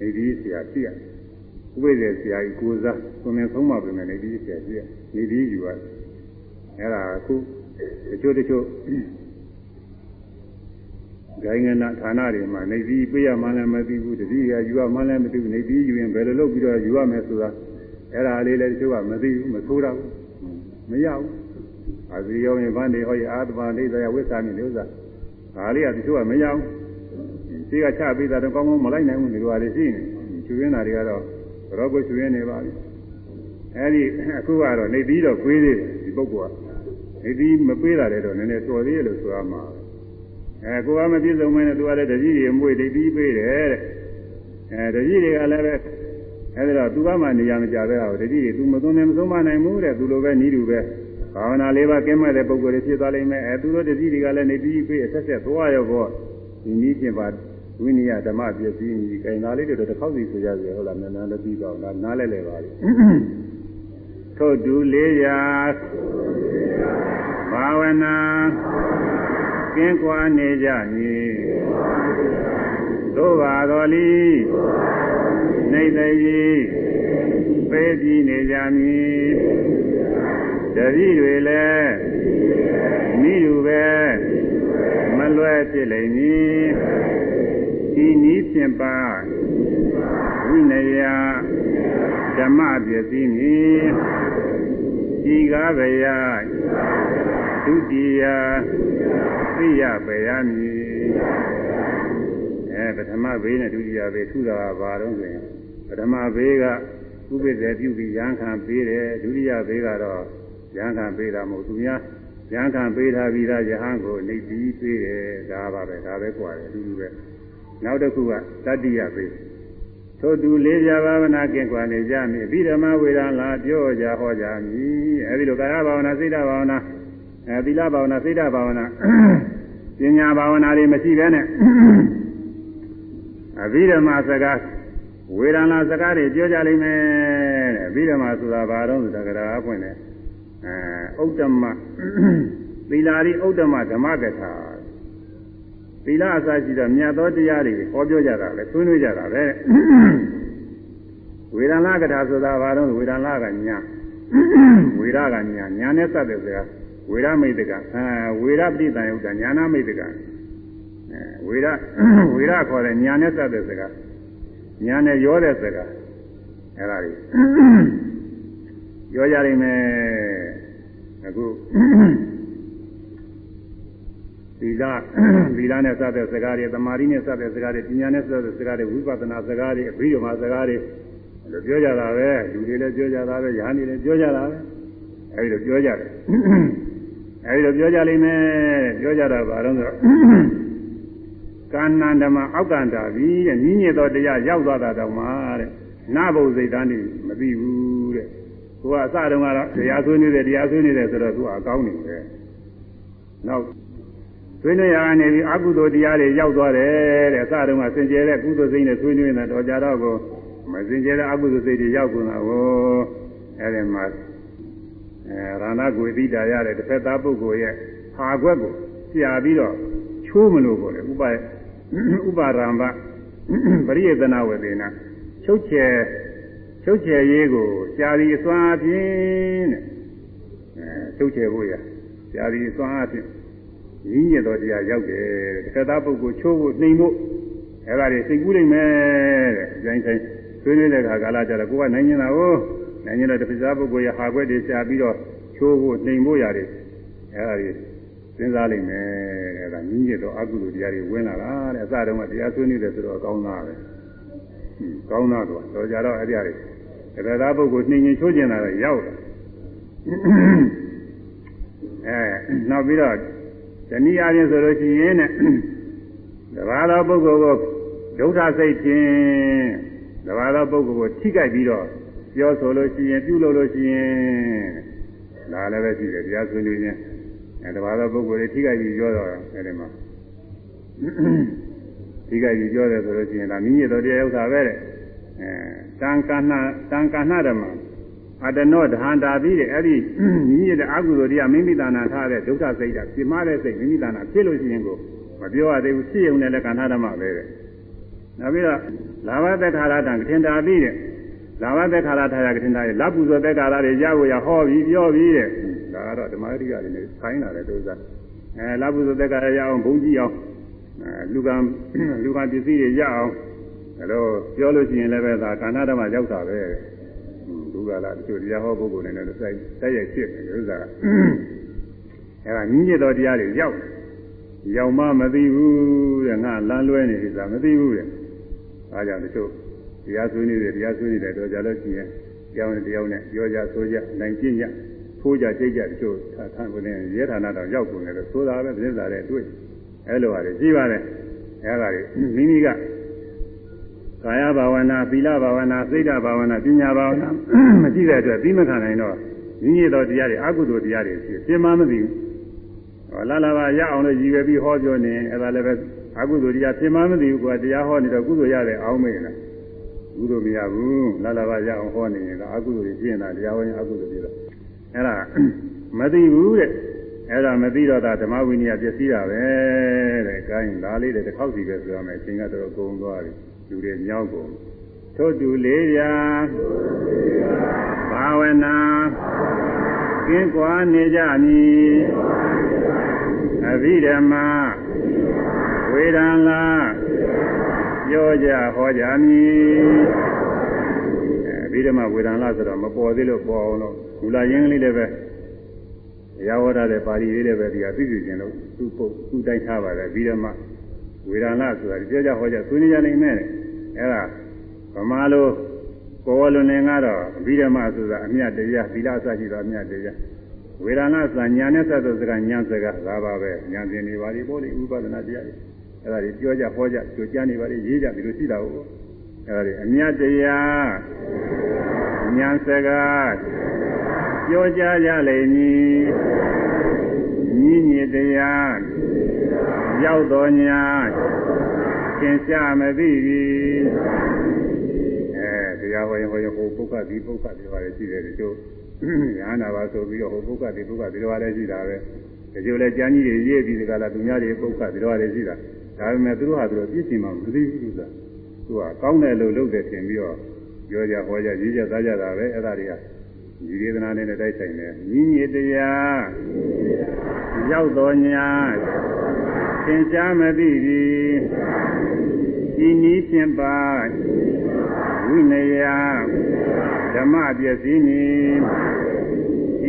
နေတကြီးဆရာသိရတယ်ဥပိ္ပေဆရာကြီးကိုစားကိုမြင်ဆုံးမပြင်မယ်နေတကြီးဆရာသိရနေတကြီးယူရတယ်အဲ့ဒါအခုတချို့တချို့ ဂိုင်းငနာဌာနတွေမှာနေပြီးပြရမှလည်းမသိဘူးတတိယယူရမှလည်းမသိဘူးနေပြီးယူရင်ဘယ်လိုလုပ်ပြီးတော့ယူရမယ်ဆိုတာအဲ့ဒါလေးလည်းတချို့ကမသိဘူးမဆိုးတော့ဘူးမရဘူးအာဇီယောရင်ဗန္ဒီဟောရအာသဘာဒိသယဝိသမိလို့ဆိုတာဒါလေးကတချို့ကမရဘူးရှိကချပြီးတာတော့ကောင်းကောင်းမလိုက်နိုင်ဘူးဒီလိုဟာလေးရှိနေချူရင်းတာတွေကတော့တော့ကိုချူရင်းနေပါပြီအဲ့ဒီအခုကတော့နေပြီးတော့ကွေးသေးတယ်ဒီပုဂ္ဂိုလ်ကနေပြီးမပေးတာလည်းတော့နည်းနည်းတော်သေးလို့ဆိုရမှာ အဲကိုကမပြည့်စုံမင်းနဲ့သူကလည်းတကြီးတွေမွေတိပြီးပေးတယ်တဲ့အဲတကြီးတွေကလည်းပဲအဲဒီတော့သူကမှနေရာမကြပဲဟောတကြီးတွေသူမသွန်းနေမသုံးမနိုင်ဘူးတဲ့သူလိုပဲနီးတူပဲဘာဝနာလေးပါကင်းမဲ့တဲ့ပုဂ္ဂိုလ်တွေဖြစ်သွားလိမ့်မယ်အဲသူတို့တကြီးတွေကလည်းနေပြီးပေးအဆက်ဆက်သွားရောပေါ့ဒီနည်းချင်းပါဝိနည်းဓမ္မပစ္စည်းကြီးခိုင်သားလေးတွေတော့တစ်ခေါက်စီဆိုကြစေဟုတ်လားနာနာလည်းပြီးတော့လားနားလဲလဲပါလိထို့တူလေးရာဘာဝနာ ကင်းကွာနေကြမည်သို့ပါတော်လီနေသေးကြီးပေးပြီးနေကြမည်တတိတွေလည်းမိယူပဲမလွဲဖြစ်လိမ့်မည်ဤနည်းဖြင့်ပါဝိနယဓမ္မပစ္စည်းမည်ဤကားဗျာ ဒုတိယသိရပေရမည်အဲပထမဘေးနဲ့ဒုတိယဘေးထူတာဘာတော့ဆိုရင်ပထမဘေးကဥပိ္ပေပြုပြီးရန်ခံပေးတယ်ဒုတိယဘေးကတော့ရန်ခံပေးတာမဟုတ်သူများရန်ခံပေးထားပြီးသားယဟန်ကိုနေပြီးပေးတယ်ဒါပါပဲဒါပဲကြွားတယ်အတူတူပဲနောက်တစ်ခုကတတိယဘေးထို့သူလေးပြဘာဝနာကင်းကွာနေကြမည်အဘိဓမ္မာဝေဒံလာပြောကြဟောကြမည်အဲဒီလိုကာယဘာဝနာစိတ်ဓာဘာဝနာ အဲသီလဘာဝနာစိတ်ဓာဘာဝနာပညာဘာဝနာတွေမရှိဘဲနဲ့အဘိဓမ္မာစကားဝေဒနာစကားတွေပြောကြလိမ့်မယ်ပြီးတော့မှဆိုတာဘာတော့ဆိုတာကရာအဖွင့်တယ်အဲဥဒ္ဓမသီလာရီဥဒ္ဓမဓမ္မကထာသီလအစရှိတော့မြတ်သောတရားတွေဟောပြောကြတာပဲဆွေးနွေးကြတာပဲဝေဒနာကထာဆိုတာဘာတော့ဝေဒနာကညာဝေဒကညာညာနဲ့စတဲ့စကား ဝေဒမိတ်တကအဲဝေဒပဋိသင်ယုတ်တာညာနာမိတ်တကအဲဝေဒဝေဒခေါ်တဲ့ညာနဲ့စတဲ့စကားညာနဲ့ရောတဲ့စကားအဲ့ဒါတွေပြောကြနိုင်မယ်အခုသီလသီလနဲ့စတဲ့စကားတွေသမာဓိနဲ့စတဲ့စကားတွေပညာနဲ့စတဲ့စကားတွေဝိပဿနာစကားတွေအဘိဓမ္မာစကားတွေလို့ပြောကြတာပဲလူတွေလည်းပြောကြတာပဲယာနေလည်းပြောကြတာပဲအဲဒီလိုပြောကြတယ် အဲဒီလိုပြောကြလိမ့်မယ်ပြောကြတာဘာလို့ဆိုတော့ကာဏန္ဓမအောက်ကန္တာပြီတဲ့ညီညွတ်သောတရားရောက်သွားတာတော့မှတဲ့နာဘုံစိတ်တန်းနေမသိဘူးတဲ့ကိုကအစတုန်းကတော့တရားဆွေးနေတယ်တရားဆွေးနေတယ်ဆိုတော့သူကအကောင်းနေတယ်နောက်ဆွေးနွေးရကနေပြီးအကုသိုလ်တရားတွေရောက်သွားတယ်တဲ့အစတုန်းကစင်ကြယ်တဲ့ကုသိုလ်စိတ်နဲ့ဆွေးနွေးနေတာတော့ကြတော့ကိုမစင်ကြယ်တဲ့အကုသိုလ်စိတ်တွေရောက်ကုန်တာကိုအဲဒီမှာ အဲရဏဂွေတိတာရတဲ့တစ်ဖက်သားပုဂ္ဂိုလ်ရဲ့ဟာခွက်ကိုကြာပြီးတော့ချိုးမလို့ပေါ့လေဥပဥပါရံပပရိယေသနာဝေဒေနာချုပ်ချယ်ချုပ်ချယ်ရေးကိုကြာရီအစွမ်းအပြင်တဲ့အဲချုပ်ချယ်ဖို့ရကြာရီအစွမ်းအပြင်ရင်းရတော်တရားရောက်တယ်တစ်ခါသားပုဂ္ဂိုလ်ချိုးဖို့နှိမ်ဖို့အဲ့ဒါတွေစိတ်ကူးနိုင်မယ်တဲ့အကျဉ်းချင်းဆွေးနွေးတဲ့အခါကာလကြတော့ကိုကနိုင်နေတာကို နိုင်နေတဲ့တစ်ခါသားပုဂ္ဂိုလ်ရဟာခွက်တွေရှာပြီးတော့ချိုးဖို့နှိမ်ဖို့ရတယ်အဲ့ဒါတွေစဉ်းစားလိုက်မယ်တဲ့ဒါမြင့်ရတော့အကုသိုလ်တရားတွေဝင်လာတာတဲ့အစတုန်းကတရားဆွေးနွေးတယ်ဆိုတော့အကောင်းသားပဲကောင်းသားတော့တော့ကြတော့အဲ့ဒီအရာတွေတကယ်သားပုဂ္ဂိုလ်နှိမ်ရင်ချိုးကျင်တာတော့ရောက်တယ်အဲနောက်ပြီးတော့ဇနီးအားဖြင့်ဆိုလို့ရှိရင်တဲ့တဘာသောပုဂ္ဂိုလ်ကိုဒုက္ခစိတ်ဖြင့်တဘာသောပုဂ္ဂိုလ်ကိုထိကြိုက်ပြီးတော့ ပြောဆိုလို့ရှိရင်ပြုလုပ်လို့ရှိရင်ဒါလည်းပဲရှိတယ်တရားဆွေးနွေးခြင်းအဲတဘာသောပုဂ္ဂိုလ်တွေထိကြိုက်ပြီးပြောတော့အဲဒီမှာထိကြိုက်ပြီးပြောတယ်ဆိုလို့ရှိရင်ဒါမိညစ်တော်တရားဥစ္စာပဲတဲ့အဲတန်ကနာတန်ကနာဓမ္မအတနောဒဟန္တာပြီးတဲ့အဲ့ဒီမိမိရဲ့အကုသိုလ်တရားမိမိတဏ္ဍာထားတဲ့ဒုက္ခစိတ်ကပြမတဲ့စိတ်မိမိတဏ္ဍာဖြစ်လို့ရှိရင်ကိုမပြောရသေးဘူးဖြစ်ုံနဲ့လည်းကဏ္ဍဓမ္မပဲတဲ့နောက်ပြီးတော့လာဘသက်္ခါရတံကထင်တာပြီးတဲ့ လာဘသက်္ခါရထာယကထင်တာရဲ့လက်ပူဇော်သက်္ခါရတွေရကိုရဟောပြီးပြောပြီးတဲ့ဒါကတော့ဓမ္မရိယာတွေနဲ့ခိုင်းလာတယ်သူစားအဲလက်ပူဇော်သက်္ခါရရအောင်ဘုံကြည့်အောင်အဲလူကံလူကံပစ္စည်းတွေရအောင်အဲလိုပြောလို့ရှိရင်လည်းပဲဒါကဏ္ဍဓမ္မရောက်တာပဲဒုက္ခလားတချို့တရားဟောပုဂ္ဂိုလ်တွေနဲ့လည်းစိုက်တိုက်ရိုက်ဖြစ်နေဥစ္စာအဲဒါမြင့်မြတ်တော်တရားတွေရောက်ရောက်မှမသိဘူးတဲ့ငါလမ်းလွဲနေပြီဆိုတာမသိဘူးတဲ့အဲကြောင့်တချို့ တရားဆွေးနေတယ်တရားဆွေးနေတယ်တော့ကြလို့ရှိရင်တရားနဲ့တရားနဲ့ပြောကြဆိုကြနိုင်ကျင့်ကြထိုးကြကြိတ်ကြတချို့ထန်ကုန်နေရဲဌာနတော့ရောက်ကုန်တယ်လို့ဆိုတာပဲပြင်းစားတဲ့အတွေ့အဲလိုပါလေကြည့်ပါလေအဲဒါတွေမိမိကကာယဘာဝနာသီလဘာဝနာစိတ်ဓာဘာဝနာပညာဘာဝနာမရှိတဲ့အတွက်သိမခံနိုင်တော့ညီညွတ်သောတရားတွေအကုသိုလ်တရားတွေဖြစ်ပြင်းမမသိဘူးဟောလာလာပါရအောင်လို့ရည်ရွယ်ပြီးဟောပြောနေအဲ့ဒါလည်းပဲအကုသိုလ်တရားပြင်းမမသိဘူးကွာတရားဟောနေတော့ကုသိုလ်ရတယ်အောင်းမေးလား ကုသိုလ်မရဘူးလာလာပါရအောင်ဟောနေရင်တော့အကုသိုလ်ကြီးပြင်းတာတရားဝင်အကုသိုလ်ကြီးတော့အဲ့ဒါမသိဘူးတဲ့အဲ့ဒါမသိတော့တာဓမ္မဝိနည်းပျက်စီးတာပဲတဲ့။ကိုင်းဒါလေးတွေတစ်ခေါက်စီပဲဆိုရမယ်။အချိန်ကတော့ကုန်သွားပြီ။လူတွေမြောက်ကုန်ထို့တူလေးရာဘာဝနာကင်းကွာနေကြမည်အဘိဓမ္မာဝေဒံလာ ပြောကြဟောကြမည်အဘိဓမ္မာဝေဒံလာဆိုတော့မပေါ်သေးလို့ပေါ်အောင်လို့မူလာရင်းလေးလည်းပဲရာဝရတဲ့ပါဠိလေးလည်းပဲဒီဟာသိသိချင်းလို့သူ့ပုတ်သူ့တိုက်ထားပါတယ်အဘိဓမ္မာဝေဒနာဆိုတာပြောကြဟောကြဆွေးနွေးကြနိုင်မယ်အဲ့ဒါဗမာလိုပေါ်လွန်နေကတော့အဘိဓမ္မာဆိုတာအမြတ်တရားသီလအစရှိသောအမြတ်တရားဝေဒနာဆိုတာညာနဲ့ဆက်သောစကားညာစကားဒါပါပဲညာသင်နေပါလိပေါ်လိဥပဒနာတရားတွေ အဲ့ဒါတွေပြောကြဟောကြကြိုကြားနေပါလိရေးကြဒီလိုရှိတာဟုတ်အဲ့ဒါတွေအမြတ်တရားညာစကားပြောကြကြလိမ့်မည်ညီညွတ်တရားရောက်တော်ညာသင်ရှားမသိပြီအဲတတရားဟောရင်ဟောရင်ဟိုပုဂ္ဂတိပုဂ္ဂတိဟောတယ်ရှိတယ်တချို့ညာနာပါဆိုပြီးတော့ဟိုပုဂ္ဂတိပုဂ္ဂတိတော်လည်းရှိတာပဲ တချို့လည်းကျမ်းကြီးတွေရေးပြီးဒီကလာသူများတွေပုဂ္ဂတိတော်လည်းရှိတာဒါပေမဲ့သူတို့ဟာသူတို့ပြည့်စုံမှမသိဘူးဆိုတာသူကကောင်းတယ်လို့လုပ်တယ်ထင်ပြီးတော့ပြောကြဟောကြရေးကြသားကြတာပဲအဲ့ဒါတွေကဒီဒေသနာနဲ့တိုက်ဆိုင်တယ်ညီညီတရားရောက်တော်ညာသင်ရှားမသိသည်ဤနည်းဖြင့်ပါဝိနယဓမ္မပစ္စည်းနိ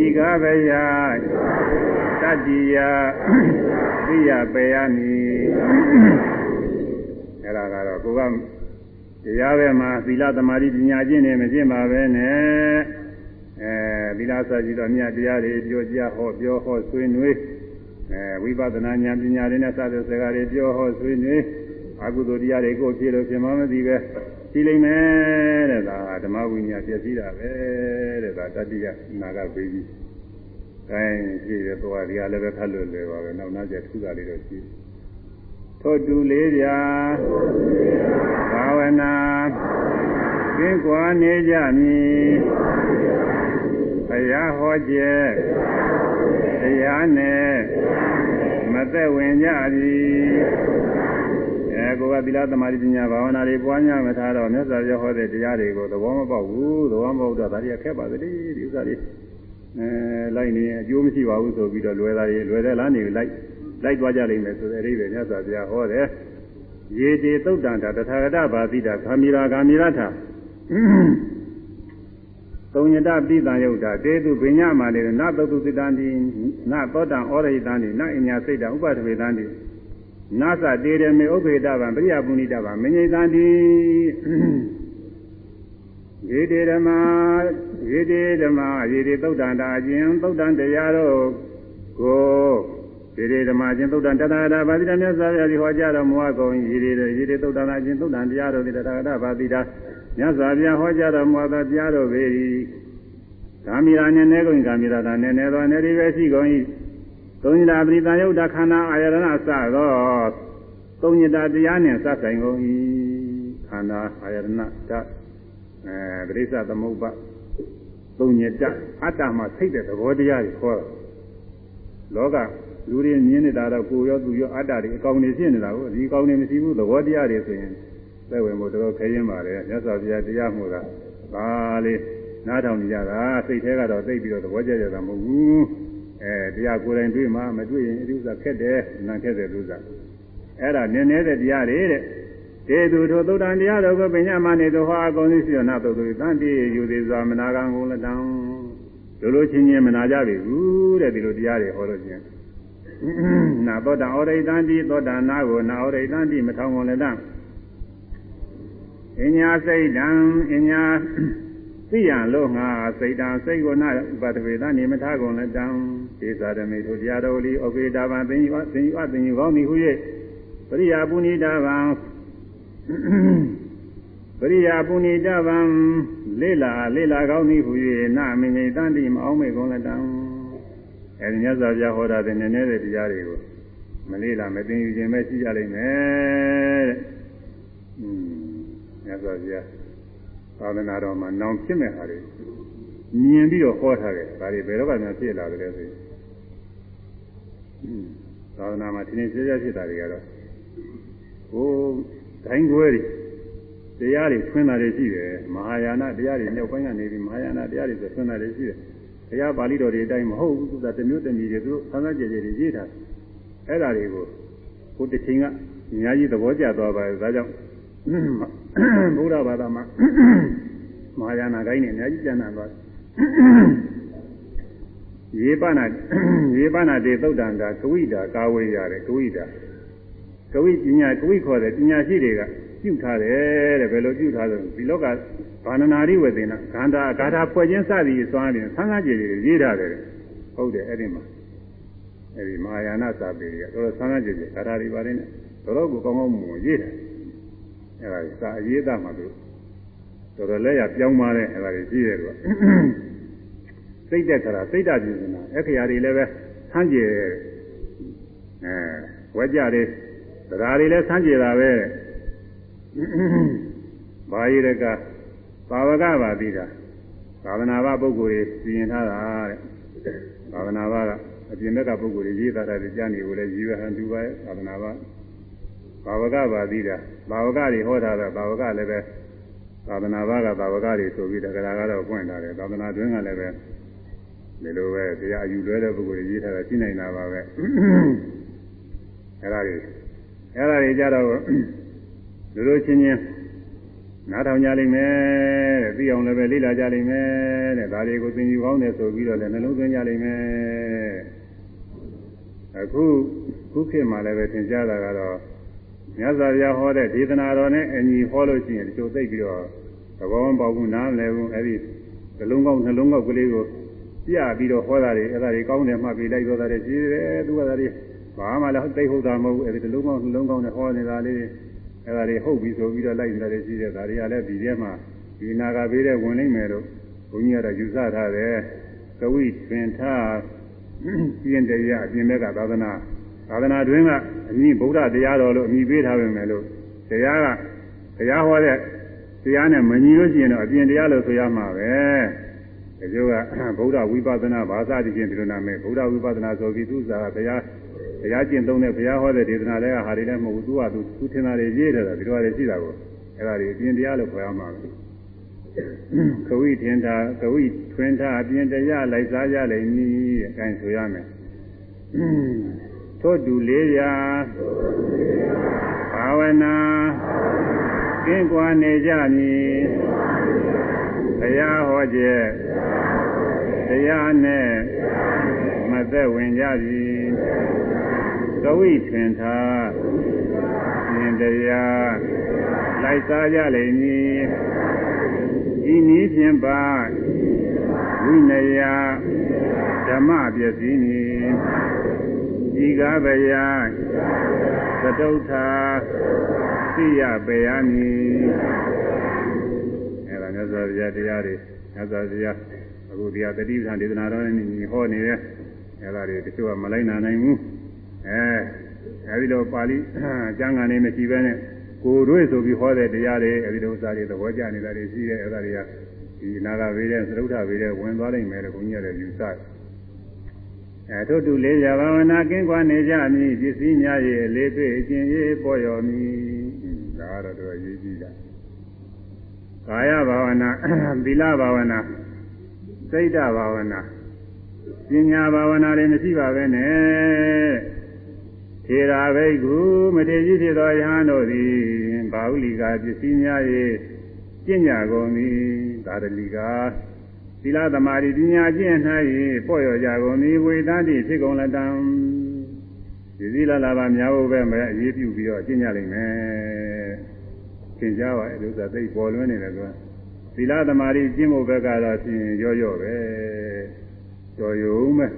ဤကားဗျာ တတ္တိယသိယပေယနိအဲ့ဒါကတော့ကိုကတရားပဲမှာသီလသမာဓိပညာကျင့်နေမကျင့်ပါပဲနဲ့အဲသီလစကြည့်တော့မြတ်တရားတွေပြောကြဟောပြောဟောဆွေးနွေးအဲဝိပဿနာဉာဏ်ပညာတွေနဲ့စတဲ့စကားတွေပြောဟောဆွေးနွေးအကုသိုလ်တရားတွေကိုဖြည့်လို့ပြင်မမသိပဲရှိလိမ့်မယ်တဲ့ဒါဓမ္မဝိညာဉ်ပြည့်စည်တာပဲတဲ့ဒါတတိယနာဂဘေးကြီး။ အဲရှိတယ်သွားဒီကလည်းပဲဖတ်လို့လွယ်ပါပဲနောက်နောက်ကျထူတာလေးတော့ရှိတယ်ထို့တူလေးပြာဘာဝနာကျင့်ကွာနေကြမည်ဘုရားဟောခြင်းတရားနဲ့မသက်ဝင်ကြသည်အဲကိုကသီလသမာဓိပညာဘာဝနာတွေပွားများမထားတော့မြတ်စွာဘုရားဟောတဲ့တရားတွေကိုသဘောမပေါက်ဘူးသဘောမပေါက်တော့ဒါတွေကခက်ပါသေးတယ်ဒီဥစ္စာတွေ အဲလိုက်နေအကျိုးမရှိပါဘူးဆိုပြီးတော့လွယ်တာတွေလွယ်တယ်လားနေလိုက်လိုက်သွားကြလိမ့်မယ်ဆိုတဲ့အဓိပ္ပာယ်မြတ်စွာဘုရားဟောတယ်ရေတေသုတ်တန်တာတထာဂတဘာတိတာဂာမိရာဂာမိရထသုံးညတပိတံယုတ်တာတေတုပညာမာနေနသုတုစိတံတိနသောတံဩရိတံတိနအညာစိတ်တံဥပထဝေတံတိနာသတေရမေဥပေတဗံပရိယပုဏိတဗံမငိတံတိ ရေတေဓမ္မာရေတေဓမ္မာရေတေသုတ်တံတာအကျဉ်သုတ်တံတရားတို့ကိုရေတေဓမ္မာချင်းသုတ်တံတထာဂတာဗာတိတမြတ်စွာဘုရားဒီဟောကြားတော်မူအပ်ကုန်ရေတေရေတေသုတ်တံအချင်းသုတ်တံတရားတို့ဒီတထာဂတာဗာတိတာမြတ်စွာဘုရားဟောကြားတော်မူသောတရားတို့ပေ၏ကာမိရာနဲ့နေကုန်ကာမိရာသာနဲ့နေသောနေဒီပဲရှိကုန်၏သုံးညတာပရိသယုတ်တခန္ဓာအာယရဏစသောသုံးညတာတရားနှင့်စပ်ဆိုင်ကုန်၏ခန္ဓာအာယရဏဓာတ် အဲပရိစ္ဆသမုပ္ပါသုံးညတအတ္တမှာစိတ်တဲ့သဘောတရားတွေခေါ်တာလောကလူတွေမြင်နေတာတော့ကိုယ်ရောသူရောအတ္တတွေအကောင်နေဖြစ်နေတာကိုဒီအကောင်နေမရှိဘူးသဘောတရားတွေဆိုရင်သက်ဝင်ဖို့တော်တော်ခဲရင်ပါတယ်မြတ်စွာဘုရားတရားမှုတာဒါလေးနားထောင်ကြတာစိတ်ထဲကတော့သိပြီးတော့သဘောကျကြတာမဟုတ်ဘူးအဲတရားကိုယ်တိုင်တွေ့မှမတွေ့ရင်အဥစ္စာခက်တယ်နာခက်တယ်လို့ဆိုတာအဲ့ဒါနည်းနည်းတဲ့တရားတွေတဲ့ တေသူတို့သုတ္တန်တရားတော်ကိုပညာမနေသောဟောအကုန်သိစီရနာသုတ်တို့တန်တိယူသေးစွာမနာကံကုန်လက်တံတို့လိုချင်းချင်းမနာကြပြီဘူးတဲ့ဒီလိုတရားတွေဟောလို့ချင်းနာသောတာဩရိတံတိသောတာနာကိုနာဩရိတံတိမထောင်ကုန်လက်တံအညာစိတ်တံအညာသိရလို့ငါစိတ်တံစိတ်ကိုနာပတ္တဝေသနေမထားကုန်လက်တံဒေသရမေတို့တရားတော်လီဩကေတာဗံသင်္ယူသင်္ယူအသင်္ယူကောင်းသည်ဟု၍ပရိယာပုဏိတာဗံ ပရိယာပုဏိတဗံလေးလာလေးလာကောင်းသည်ဟု၍နာမင်းကြီးတန်တိမအောင်မေကုန်လက်တံအဲဒီမြတ်စွာဘုရားဟောတာတဲ့နည်းနည်းတဲ့တရားတွေကိုမလေးလာမသိယူခြင်းပဲရှိကြလိမ့်မယ်တဲ့။อืมမြတ်စွာဘုရားသာသနာတော်မှာနောင်ဖြစ်မဲ့ဟာတွေမြင်ပြီးတော့ဟောထားတယ်။ဒါတွေဘယ်တော့မှဖြစ်လာတယ်ဆိုရင်သာသနာမှာသင်္ချေရဖြစ်တာတွေကတော့ကို ယ်ဒိုင်းခွဲတွေတရားတွေဖွင့်တာတွေရှိတယ်မဟာယာနတရားတွေမြောက်ပိုင်းကနေပြီးမဟာယာနတရားတွေဆိုဖွင့်တာတွေရှိတယ်တရားပါဠိတော်တွေအတိုင်းမဟုတ်ဘူးသူကတမျိုးတမျိုးတွေသူတို့ဆန်းဆန်းကြဲကြဲတွေရေးထားအဲ့ဒါတွေကိုကိုတစ်ချိန်ကအများကြီးသဘောကျသွားပါတယ်ဒါကြောင့်ဘုရားဘာသာမှာမဟာယာနဂိုင်းနဲ့အများကြီးကျမ်းသာသွားရေပနာရေပနာတေသုတ်တံတာကဝိတာကာဝေရတယ်ကဝိတာ ကဝိပညာကဝိခေါ်တဲ့ပညာရှိတွေကပြုထားတယ်တဲ့ဘယ်လိုပြုထားလဲဒီလောကဘာနနာရိဝေသေနခန္ဓာဂါထာဖွဲ့ခြင်းစသည်စွမ်းပြီးဆန်းကားကြည်တွေရေးထားတယ်ဟုတ်တယ်အဲ့ဒီမှာအဲ့ဒီမဟာယာနစာပေတွေကတော်တော်ဆန်းကားကြည်တွေဂါထာတွေပါတယ်နဲ့တော်တော်ကိုကောင်းကောင်းမွန်မွန်ရေးတယ်အဲ့ဒါစာအရေးသားမှသူတော်တော်လက်ရပြောင်းပါတယ်အဲ့ဒါတွေရှိတယ်ကွာစိတ်တက်ခါစိတ်တပြင်းနေတာအခရာတွေလည်းပဲဆန်းကြယ်အဲဝကြတွေ သရာတွေလည်းဆန်းကြယ်တာပဲဘာရည်ရကဘာဝကပါတိတာသာသနာ့ဘပုဂ္ဂိုလ်တွေစီရင်ထားတာတဲ့သာသနာ့ဘကအပြင်ဘက်ကပုဂ္ဂိုလ်တွေရေးသားတဲ့ကြားနေကိုလည်းရည်ရွယ်ဟန်တူပါရဲ့သာသနာ့ဘဘာဝကပါတိတာဘာဝကတွေဟောတာကဘာဝကလည်းပဲသာသနာ့ဘကဘာဝကတွေဆိုပြီးတက္ကရာကတော့ပွင့်လာတယ်သာသနာတွင်းကလည်းပဲဒီလိုပဲတရားအယူလွဲတဲ့ပုဂ္ဂိုလ်တွေရေးထားတာရှိနိုင်တာပါပဲအဲ့ဒါတွေ အဲ့ဒါတွေကြတော့လူတို့ချင်းချင်းနားထောင်ကြလိမ့်မယ်တဲ့သိအောင်လည်းပဲလေ့လာကြလိမ့်မယ်တဲ့ဒါတွေကိုသင်ယူကောင်းတယ်ဆိုပြီးတော့လည်းနှလုံးသွင်းကြလိမ့်မယ်အခုခုခေတ်မှာလည်းပဲသင်ကြားတာကတော့မြတ်စွာဘုရားဟောတဲ့ဒေသနာတော်နဲ့အညီဟောလို့ရှိရင်ဒီလိုသိပြီးတော့သဘောမပေါက်ဘူးနားမလည်ဘူးအဲဒီနှလုံးကောင်းနှလုံးကောက်ကလေးကိုပြပြီးတော့ဟောတာတွေအဲ့ဒါတွေကောင်းတယ်မှတ်ပြီးလိုက်တော့တာတွေရှိတယ်သူကဒါတွေ ဘာမှလည်းသိဟုတ်တာမဟုတ်ဘူးအဲဒီနှလုံးကောင်းနှလုံးကောင်းနဲ့ဟောနေတာလေးအဲ့ဒါတွေဟုတ်ပြီဆိုပြီးတော့လိုက်နေတာတွေရှိတယ်ဒါတွေကလည်းဒီထဲမှာဒီနာဂဘေးတဲ့ဝင်လိမ့်မယ်လို့ဘုန်းကြီးကတော့ယူဆထားတယ်ကဝိသင်္ထားပြင်းတရားအပြင်ဘက်ကသာသနာသာသနာတွင်ကအမိဗုဒ္ဓတရားတော်လို့အမိပေးထားပေမဲ့လို့တရားကတရားဟောတဲ့တရားနဲ့မညီလို့ရှိရင်တော့အပြင်တရားလို့ဆိုရမှာပဲဒီလိုကဗုဒ္ဓဝိပဿနာဘာသာတည်ခြင်းဒီလိုနာမည်ဗုဒ္ဓဝိပဿနာဆိုပြီးသူစားတရား တရားကျင့်သုံးတဲ့ဘုရားဟောတဲ့ဒေသနာတွေကဟာတွေလည်းမဟုတ်ဘူးသူကသူသူထင်တာတွေရေးတယ်တာဒီလိုတွေရှိတာကိုအဲ့ဒါတွေအပြင်တရားလို့ခေါ်ရမှာပဲခဝိထင်တာခဝိထွင်တာအပြင်တရားလိုက်စားကြလိမ့်မည်တဲ့အတိုင်းဆိုရမယ်ထို့တူလေးရာဘာဝနာကင်းကွာနေကြမည်ဘုရားဟောခြင်းတရားနဲ့မသက်ဝင်ကြပြီ ကဝိထွင်တာမြင်တရားလိုက်စားကြလိမ့်မည်ဤနည်းဖြင့်ပါဝိနယဓမ္မပစ္စည်းနီဤကားဗျာသတုထာသိရပေယမည်အဲ့ဒါမြတ်စွာဘုရားတရားတွေမြတ်စွာဘုရားအခုတရားတတိပ္ပံဒေသနာတော်နဲ့ညီဟောနေတယ်အဲ့ဒါတွေတချို့ကမလိုက်နိုင်နိုင်ဘူး အဲအဲဒီလိုပါဠိကျမ်းဂန်လေးမရှိဘဲနဲ့ကိုယ်တို့ဆိုပြီးဟောတဲ့တရားတွေအဲဒီလိုဥစ္စာတွေသဘောကျနေတာတွေရှိတယ်အဲဒါတွေကဒီနာဂဝေတဲ့သရုပ်ထဝေတဲ့ဝင်သွားနိုင်မယ်လို့ဘုန်းကြီးကလည်းယူဆတယ်အဲထို့တူလေးရဘာဝနာကင်းကွာနေကြမည်ပစ္စည်းများရဲ့လေးတွေ့အကျင့်ရေးပေါ်ရော်မည်ဒါကတော့တော်ရေးကြည့်တာကာယဘာဝနာသီလဘာဝနာစိတ်ဓဘာဝနာပညာဘာဝနာတွေမရှိပါပဲနဲ့ ထေရာဘိက္ခုမထေကြီးဖြစ်သောယဟန်တို့သည်ဘာဝလိကာပစ္စည်းများ၏ကျင့်ကြကုန်သည်သာရလိကာသီလသမာဓိပညာကျင့်၌ပေါ့ရောကြကုန်သည်ဝေသတိဖြစ်ကုန်လတံဒီသီလလာပါများဖို့ပဲမဲ့အရေးပြုပြီးတော့ကျင့်ကြလိမ့်မယ်သင်ကြပါအဲလိုဆိုသိပေါ်လွင်နေတယ်ကွာသီလသမာဓိကျင့်ဖို့ဘက်ကတော့ရှင်ရော့ရော့ပဲတော်ယုံမဲ့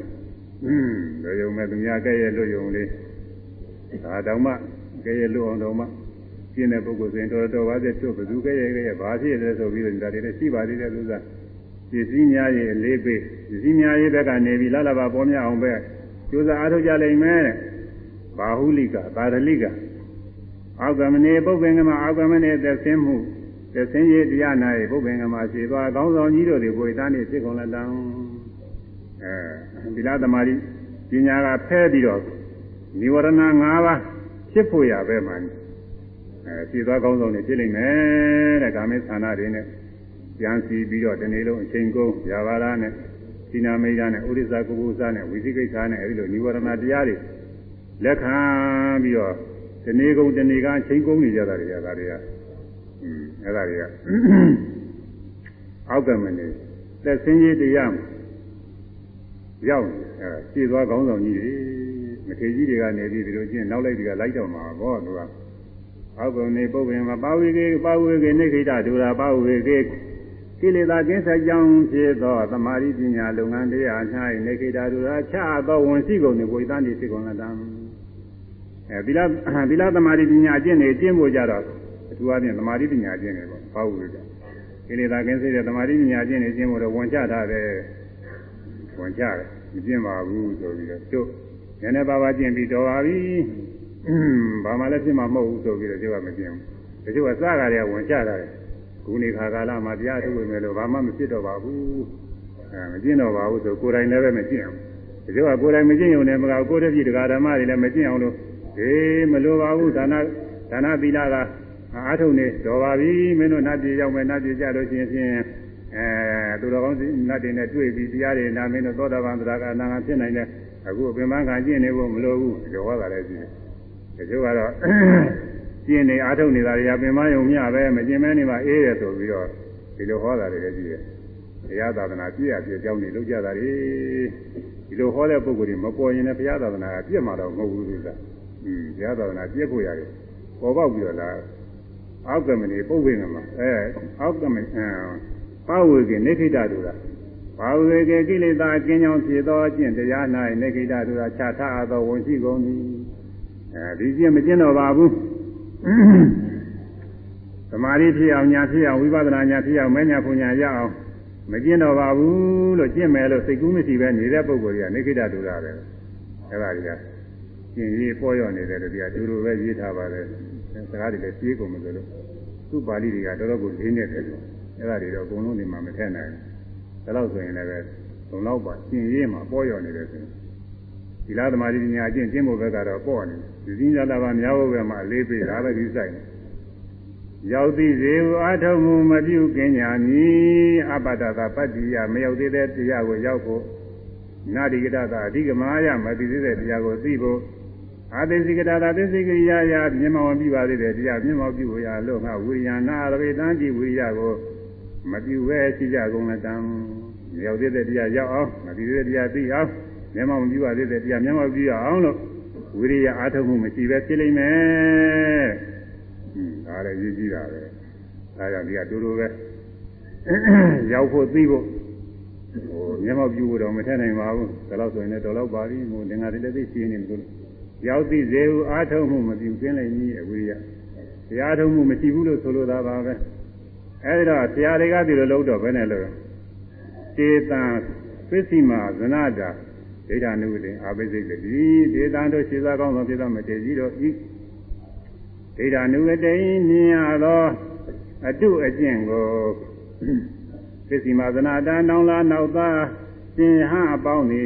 อืมတော်ယုံမဲ့သူများကဲ့ရဲ့လွတ်ယုံလေး ဒါတောင်မှကဲရဲ့လွတ်အောင်တောင်မှကျင့်တဲ့ပုဂ္ဂိုလ်ဆိုရင်တော်တော်ပါစေတို့ဘယ်သူကဲ့ရဲ့ကဲ့ရဲ့ဘာဖြစ်လဲဆိုပြီးတော့ဒါတွေလည်းရှိပါသေးတယ်သူကပစ္စည်းများရဲ့အလေးပေးပစ္စည်းများရဲ့ဘက်ကနေပြီးလာလာပါပေါ်များအောင်ပဲကျိုးစားအားထုတ်ကြလိမ့်မယ်ဘာဟုလိကသာရလိကအောက်ကမနေပုပ္ပင်ကမအောက်ကမနေသက်ဆင်းမှုသက်ဆင်းရေးတရားနာရဲ့ပုပ္ပင်ကမရှိသွားကောင်းဆောင်ကြီးတို့တွေကိုသားနေဖြစ်ကုန်လက်တံအဲဒီလားသမารိပညာကဖဲပြီးတော့ និဝရဏ၅ပါးဖြစ်ဖို့ရပဲမှအဲဖြစ်သွားကောင်းဆောင်နေဖြစ်လိမ့်မယ်တဲ့ကာမေသန္တာတွေနဲ့ကြံစီပြီးတော့ဒီနေ့လုံးအချိန်ကုန်ဇာဘာရနဲ့သီနာမိတ်ဓာနဲ့ဥရိစ္ဆကုပုသနဲ့ဝိသိကိစ္စနဲ့အဲဒီလိုនិဝရဏတရားတွေလက်ခံပြီးတော့ဒီနေ့ကုန်ဒီနေ့ကအချိန်ကုန်နေကြတာတွေကဒါတွေကอืมအဲ့ဒါတွေကအောက်ကမနေသက်စင်းကြီးတရားရောက်အဲရှည်သွားကောင်းဆောင်ကြီးတွေ မထေကြီးတွေကနေပြီးဒီလိုချင်းနောက်လိုက်တွေကလိုက်တော့မှာဘောသူကအောက်ကနေပုပ္ပင်မှာပါဝေကေပါဝေကေနိခိတဒုရာပါဝေကေကိလေသာကင်းဆက်ကြောင်းဖြစ်သောသမာဓိပညာလုပ်ငန်းတရား၌နိခိတဒုရာချသောဝန်ရှိကုန်နေကိုယ်တန်းနေစိတ်ကုန်လတံအဲသီလသီလသမာဓိပညာအကျင့်တွေကျင့်ဖို့ကြတော့အထူးအားဖြင့်သမာဓိပညာကျင့်တယ်ပေါ့ပါဝေကေကိလေသာကင်းစေတဲ့သမာဓိပညာကျင့်နေကျင့်ဖို့တော့ဝန်ချထားတယ်ဝန်ချတယ်မကျင့်ပါဘူးဆိုပြီးတော့ကျုပ် နည်းနည်းပါးပါးကျင့်ပြီးတော်ပါပြီဘာမှလည်းဖြစ်မှာမဟုတ်ဘူးဆိုပြီးတော့ကျုပ်ကမကျင့်ဘူးတချို့ကစကားတွေကဝင်ချတာတယ်ကိုခုနေခါကာလမှာတရားထုတ်ဝင်မယ်လို့ဘာမှမဖြစ်တော့ပါဘူးအဲမကျင့်တော့ပါဘူးဆိုကိုယ်တိုင်လည်းပဲမကျင့်အောင်ဒီလိုကကိုယ်တိုင်မကျင့်ရုံနဲ့မကကိုယ်တည်းပြည်တရားဓမ္မတွေလည်းမကျင့်အောင်လို့ဟေးမလိုပါဘူးဒါနဒါနသီလကအားထုတ်နေတော်ပါပြီမင်းတို့နတ်ပြည်ရောက်မယ်နတ်ပြည်ကြလို့ရှိရင်ဖြင့်အဲသူတော်ကောင်းနတ်တွေနဲ့တွေ့ပြီးတရားတွေနာမင်းတို့သောတာပန်သရကအနာဂတ်ဖြစ်နိုင်တဲ့ အခုအပင်ပန်းခံကျင့်နေဖို့မလိုဘူးဒီလိုဟောတာလည်းရှိတယ်ဒီလိုကတော့ကျင့်နေအားထုတ်နေတာတွေကပင်ပန်းယုံမျှပဲမကျင့်မဲနေမှအေးရဆိုပြီးတော့ဒီလိုဟောတာတွေလည်းရှိတယ်တရားသာသနာပြည့်ရပြည့်ကြောင်းနေလုပ်ကြတာတွေဒီလိုဟောတဲ့ပုဂ္ဂိုလ်တွေမပေါ်ရင်လည်းဘုရားသာသနာကပြည့်မှာတော့မဟုတ်ဘူးလို့ဆိုတာอืมဘုရားသာသနာပြည့်ဖို့ရတယ်ပေါ်ပေါက်ပြီးတော့လားအောက်ကမနေပုပ်ဝိငမှာအဲအောက်ကမအဲပါဝေကနေခိတတူတာ ပါဝေကေကိလေသာအကျဉ်းကြောင့်ဖြစ်သောအကျင့်တရား၌နေခိတတူတာခြားထားသောဝန်ရှိကုန်သည်အဲဒီကျင့်မကျင့်တော့ပါဘူးသမာဓိဖြစ်အောင်ညာဖြစ်အောင်ဝိပဿနာညာဖြစ်အောင်မညာပူညာရအောင်မကျင့်တော့ပါဘူးလို့ကျင့်မယ်လို့စိတ်ကူးမရှိပဲနေတဲ့ပုဂ္ဂိုလ်ကြီးကနေခိတတူတာပဲအဲဒါကြီးကကျင့်ရေးပေါ်ရောက်နေတယ်လို့ဒီကဒူလိုပဲရေးထားပါတယ်စကားတွေလည်းပြေးကုန်မယ်ဆိုလို့သူ့ပါဠိတွေကတော်တော်ကိုလေးနေတယ်လို့အဲ့ဒါတွေတော့အကုန်လုံးဒီမှာမထည့်နိုင်ဘူး ဒါလို့ဆိုရင်လည်းလုံလောက်ပါကျင့်ရေးမှာပေါ်ရောက်နေတယ်ဆိုရင်ဒီလားသမာဓိပညာအကျင့်ကျင့်ဖို့ဘက်ကတော့ပေါ့နေဒီစင်းကြတာပါများဖို့ပဲမှာအလေးပေးတာပဲဒီဆိုင်နေရောက်သည်ဇေဝအထုံမှုမပြုကင်ညာမည်အပတ္တသာပတ္တိယမရောက်သေးတဲ့တရားကိုရောက်ဖို့နာတိကတသာအဓိကမာယမသိသေးတဲ့တရားကိုသိဖို့အာသိစိကတာသာသိစိကရိယာယမျက်မှောင်ပြုပါသေးတယ်တရားမျက်မှောင်ပြုရလို့ငါဝိရိယနာရဝေတံကြည့်ဝိရိယကိုမပြုပဲရှိကြကုန်လက်တံ ရောက်သေးတဲ့တရားရောက်အောင်မသိသေးတဲ့တရားသိအောင်မျက်မှောင်ပြုပါသေးတဲ့တရားမျက်မှောင်ပြုရအောင်လို့ဝိရိယအားထုတ်မှုမရှိပဲဖြစ်လိမ့်မယ်။ဟွန်းဒါလည်းရည်ကြီးတာပဲ။ဒါကြောင့်ဒီကတူတူပဲရောက်ဖို့သိဖို့ဟိုမျက်မှောက်ပြုဖို့တော့မထက်နိုင်ပါဘူး။ဒါလို့ဆိုရင်လည်းတော်တော့ပါပြီ။ဟိုငင်္ဂါတွေလည်းသိရှိနေတယ်လို့ရောက်သိစေဟုအားထုတ်မှုမပြုကျင်းလိုက်ကြီးအဝိရိယတရားထုတ်မှုမရှိဘူးလို့ဆိုလိုတာပါပဲအဲဒီတော့ဆရာတွေကဒီလိုလုပ်တော့ဘယ်နဲ့လို့ တေတံပစ္စည်းမာဇနတာဒိဋ္ဌာနုတေအာပိစိတ်တိဒေတံတို့ခြေသာကောင်းသောပြသောမတေကြီးတို့ဤဒိဋ္ဌာနုတေမြင်ရသောအတုအကျင့်ကိုပစ္စည်းမာဇနတာနောင်လာနောက်သားရှင်ဟအပေါင်းနေ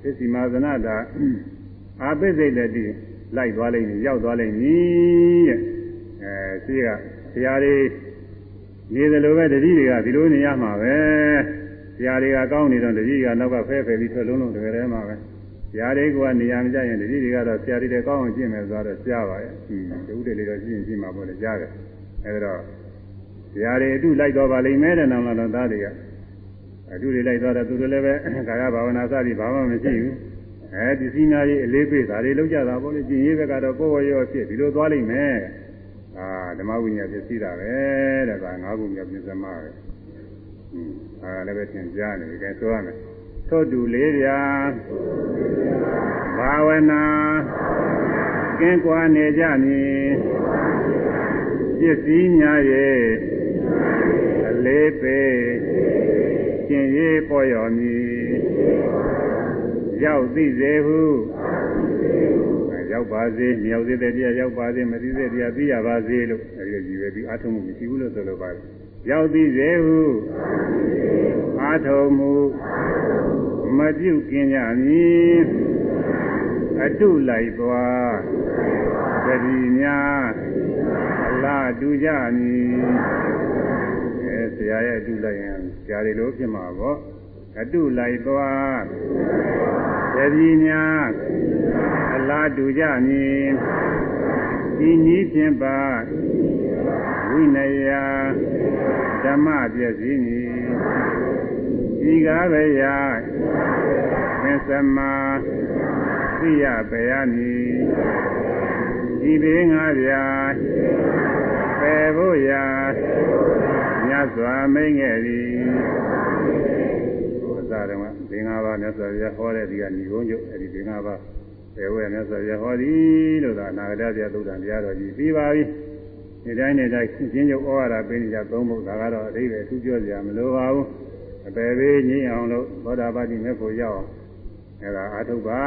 ပစ္စည်းမာဇနတာအာပိစိတ်တိလိုက်သွားလိမ့်မည်ရောက်သွားလိမ့်မည်တဲ့အဲရှိကဆရာတွေ နေတယ်လို့ပဲတတိတွေကဒီလိုနေရမှာပဲဆရာတွေကကောင်းနေတော့တတိကနောက်ကဖဲဖဲပြီးထွက်လုံးလုံးတကယ်တည်းမှာပဲဆရာတွေကနေရာမကြရင်တတိတွေကတော့ဆရာတွေကောင်းအောင်ကျင့်မယ်ဆိုတော့ကြားပါရဲ့ဟင်းတူတယ်လေတော့ကျင့်ကျင့်မှာပေါ့လေကြားတယ်အဲဒါတော့ဆရာတွေအတုလိုက်တော့ပါလိမ့်မယ်တဲ့နောင်လာတော့သားတွေကအတုတွေလိုက်တော့သူတို့လည်းပဲကာယဘာဝနာစသည်ဘာမှမရှိဘူးအဲပစ္စည်းများကြီးအလေးပေးဒါတွေလောက်ကြတာပေါ့လေကျင်ရေးဘက်ကတော့ကိုယ်ဝရောဖြစ်ဒီလိုသွားလိမ့်မယ် အာဓမ္မဝိညာဉ်ပစ္စည်းတာပဲတဲ့ဒါငါးခုမြောက်ပြစ္စမပဲဟင်းအာလည်းပဲသင်ကြားနေတယ်ဆိုရမယ်ထို့တူလေးပြာဘာဝနာကင်းကွာနေကြမည်ပစ္စည်းများရဲ့အလေးပေးကျင်ရေးပေါ်ရော်မည်ရောက်သိစေဟု ရောက်ပါစေမြောက်သေးတဲ့တရားရောက်ပါစေမသိတဲ့တရားသိရပါစေလို့အဲဒီလိုကြည့်ပဲပြီးအာထုံမှုမရှိဘူးလို့ဆိုလိုပါတယ်ရောက်သိစေဟုအာထုံမှုမပြုတ်กินကြမည်အတုလိုက်သွားတတိများအလားတူကြမည်အဲဆရာရဲ့အတုလိုက်ရင်ဆရာတွေလိုဖြစ်မှာပေါ့ အတုလိုက်သွားတတိများအလားတူကြမည်ဤနည်းဖြင့်ပါဝိနယဓမ္မပြည့်စည်မည်ဤကားပဲယသင်္သမသိရပေရမည်ဤဘေးငါပြပယ်ဖို့ရာမြတ်စွာမိန်ခဲ့သည် ဘုရားတော်ကဘေးငါးပါးမြတ်စွာဘုရားဟောတဲ့ဒီကဏီကုန်းကျုပ်အဲဒီဘေးငါးပါးပယ်ဝဲမြတ်စွာဘုရားဟောသည်လို့သာအနာဂတပြသုဒ္ဓံတရားတော်ကြီးပြီးပါပြီဒီတိုင်းနဲ့တိုင်းရှင်းချုပ်ဩဝါဒပေးနေကြသုံးဖို့ဒါကတော့အဓိပ္ပာယ်သူပြောကြမလိုပါဘူးအပယ်သေးငြိမ်းအောင်လို့သောတာပတိမေဖို့ရောက်အောင်အဲဒါအာထုပ်ပါ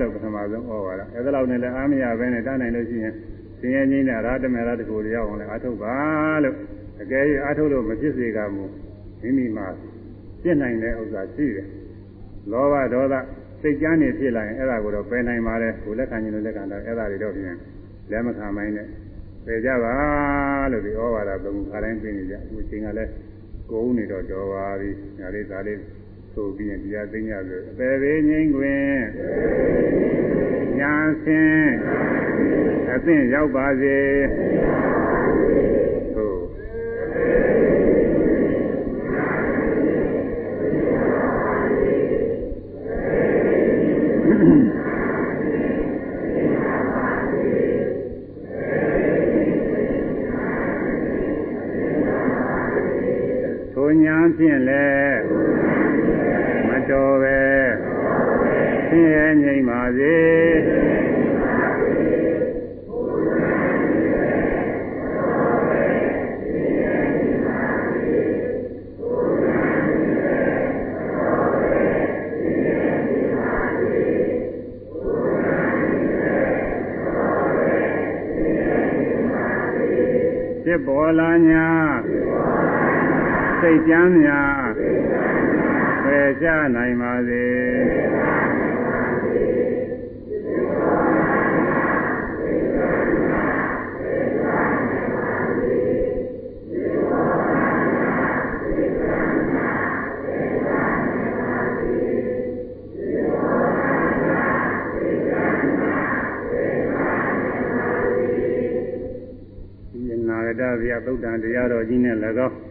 လို့ပထမဆုံးဩဝါဒအဲဒါလောက်နဲ့လည်းအားမရဘဲနဲ့တားနိုင်လို့ရှိရင်ဆင်ရဲငိမ့်တဲ့ရာထမေရာတကူရောက်အောင်လည်းအထုတ်ပါလို့အကယ်၍အထုတ်လို့မဖြစ်စေကမူမိမိမှာ ပြစ်နိုင်တဲ့ဥစ္စာရှိတယ်လောဘဒေါသစိတ်ကြမ်းနေဖြစ်လာရင်အဲ့ဒါကိုတော့ပယ်နိုင်ပါတယ်ကိုလက်ခံခြင်းလို့လက်ခံတော့အဲ့ဒါတွေတော့ပြင်လက်မခံမိုင်းနဲ့ပယ်ကြပါလို့ဒီဩဝါဒသုံးခါတိုင်းပြင်နေကြအခုအချိန်ကလည်းကိုယ်ဦးနေတော့တော်ပါပြီညာလေးဒါလေးဆိုပြီးရင်တရားသိညာဆိုအပေသေးငိမ့်တွင်ညာဆင်းအသင့်ရောက်ပါစေဟုတ်ထိုညာ ဖြင့်လည်းမတော်ပဲဆင်းရဲငြိမ်ပါစေဖြစ်ပေါ်လာညာ စိတ်ကြမ်းများပယ်ချနိုင်ပါစေနာဂတဗျာသုတ်တံတရားတော်ကြီးနဲ့၎င်း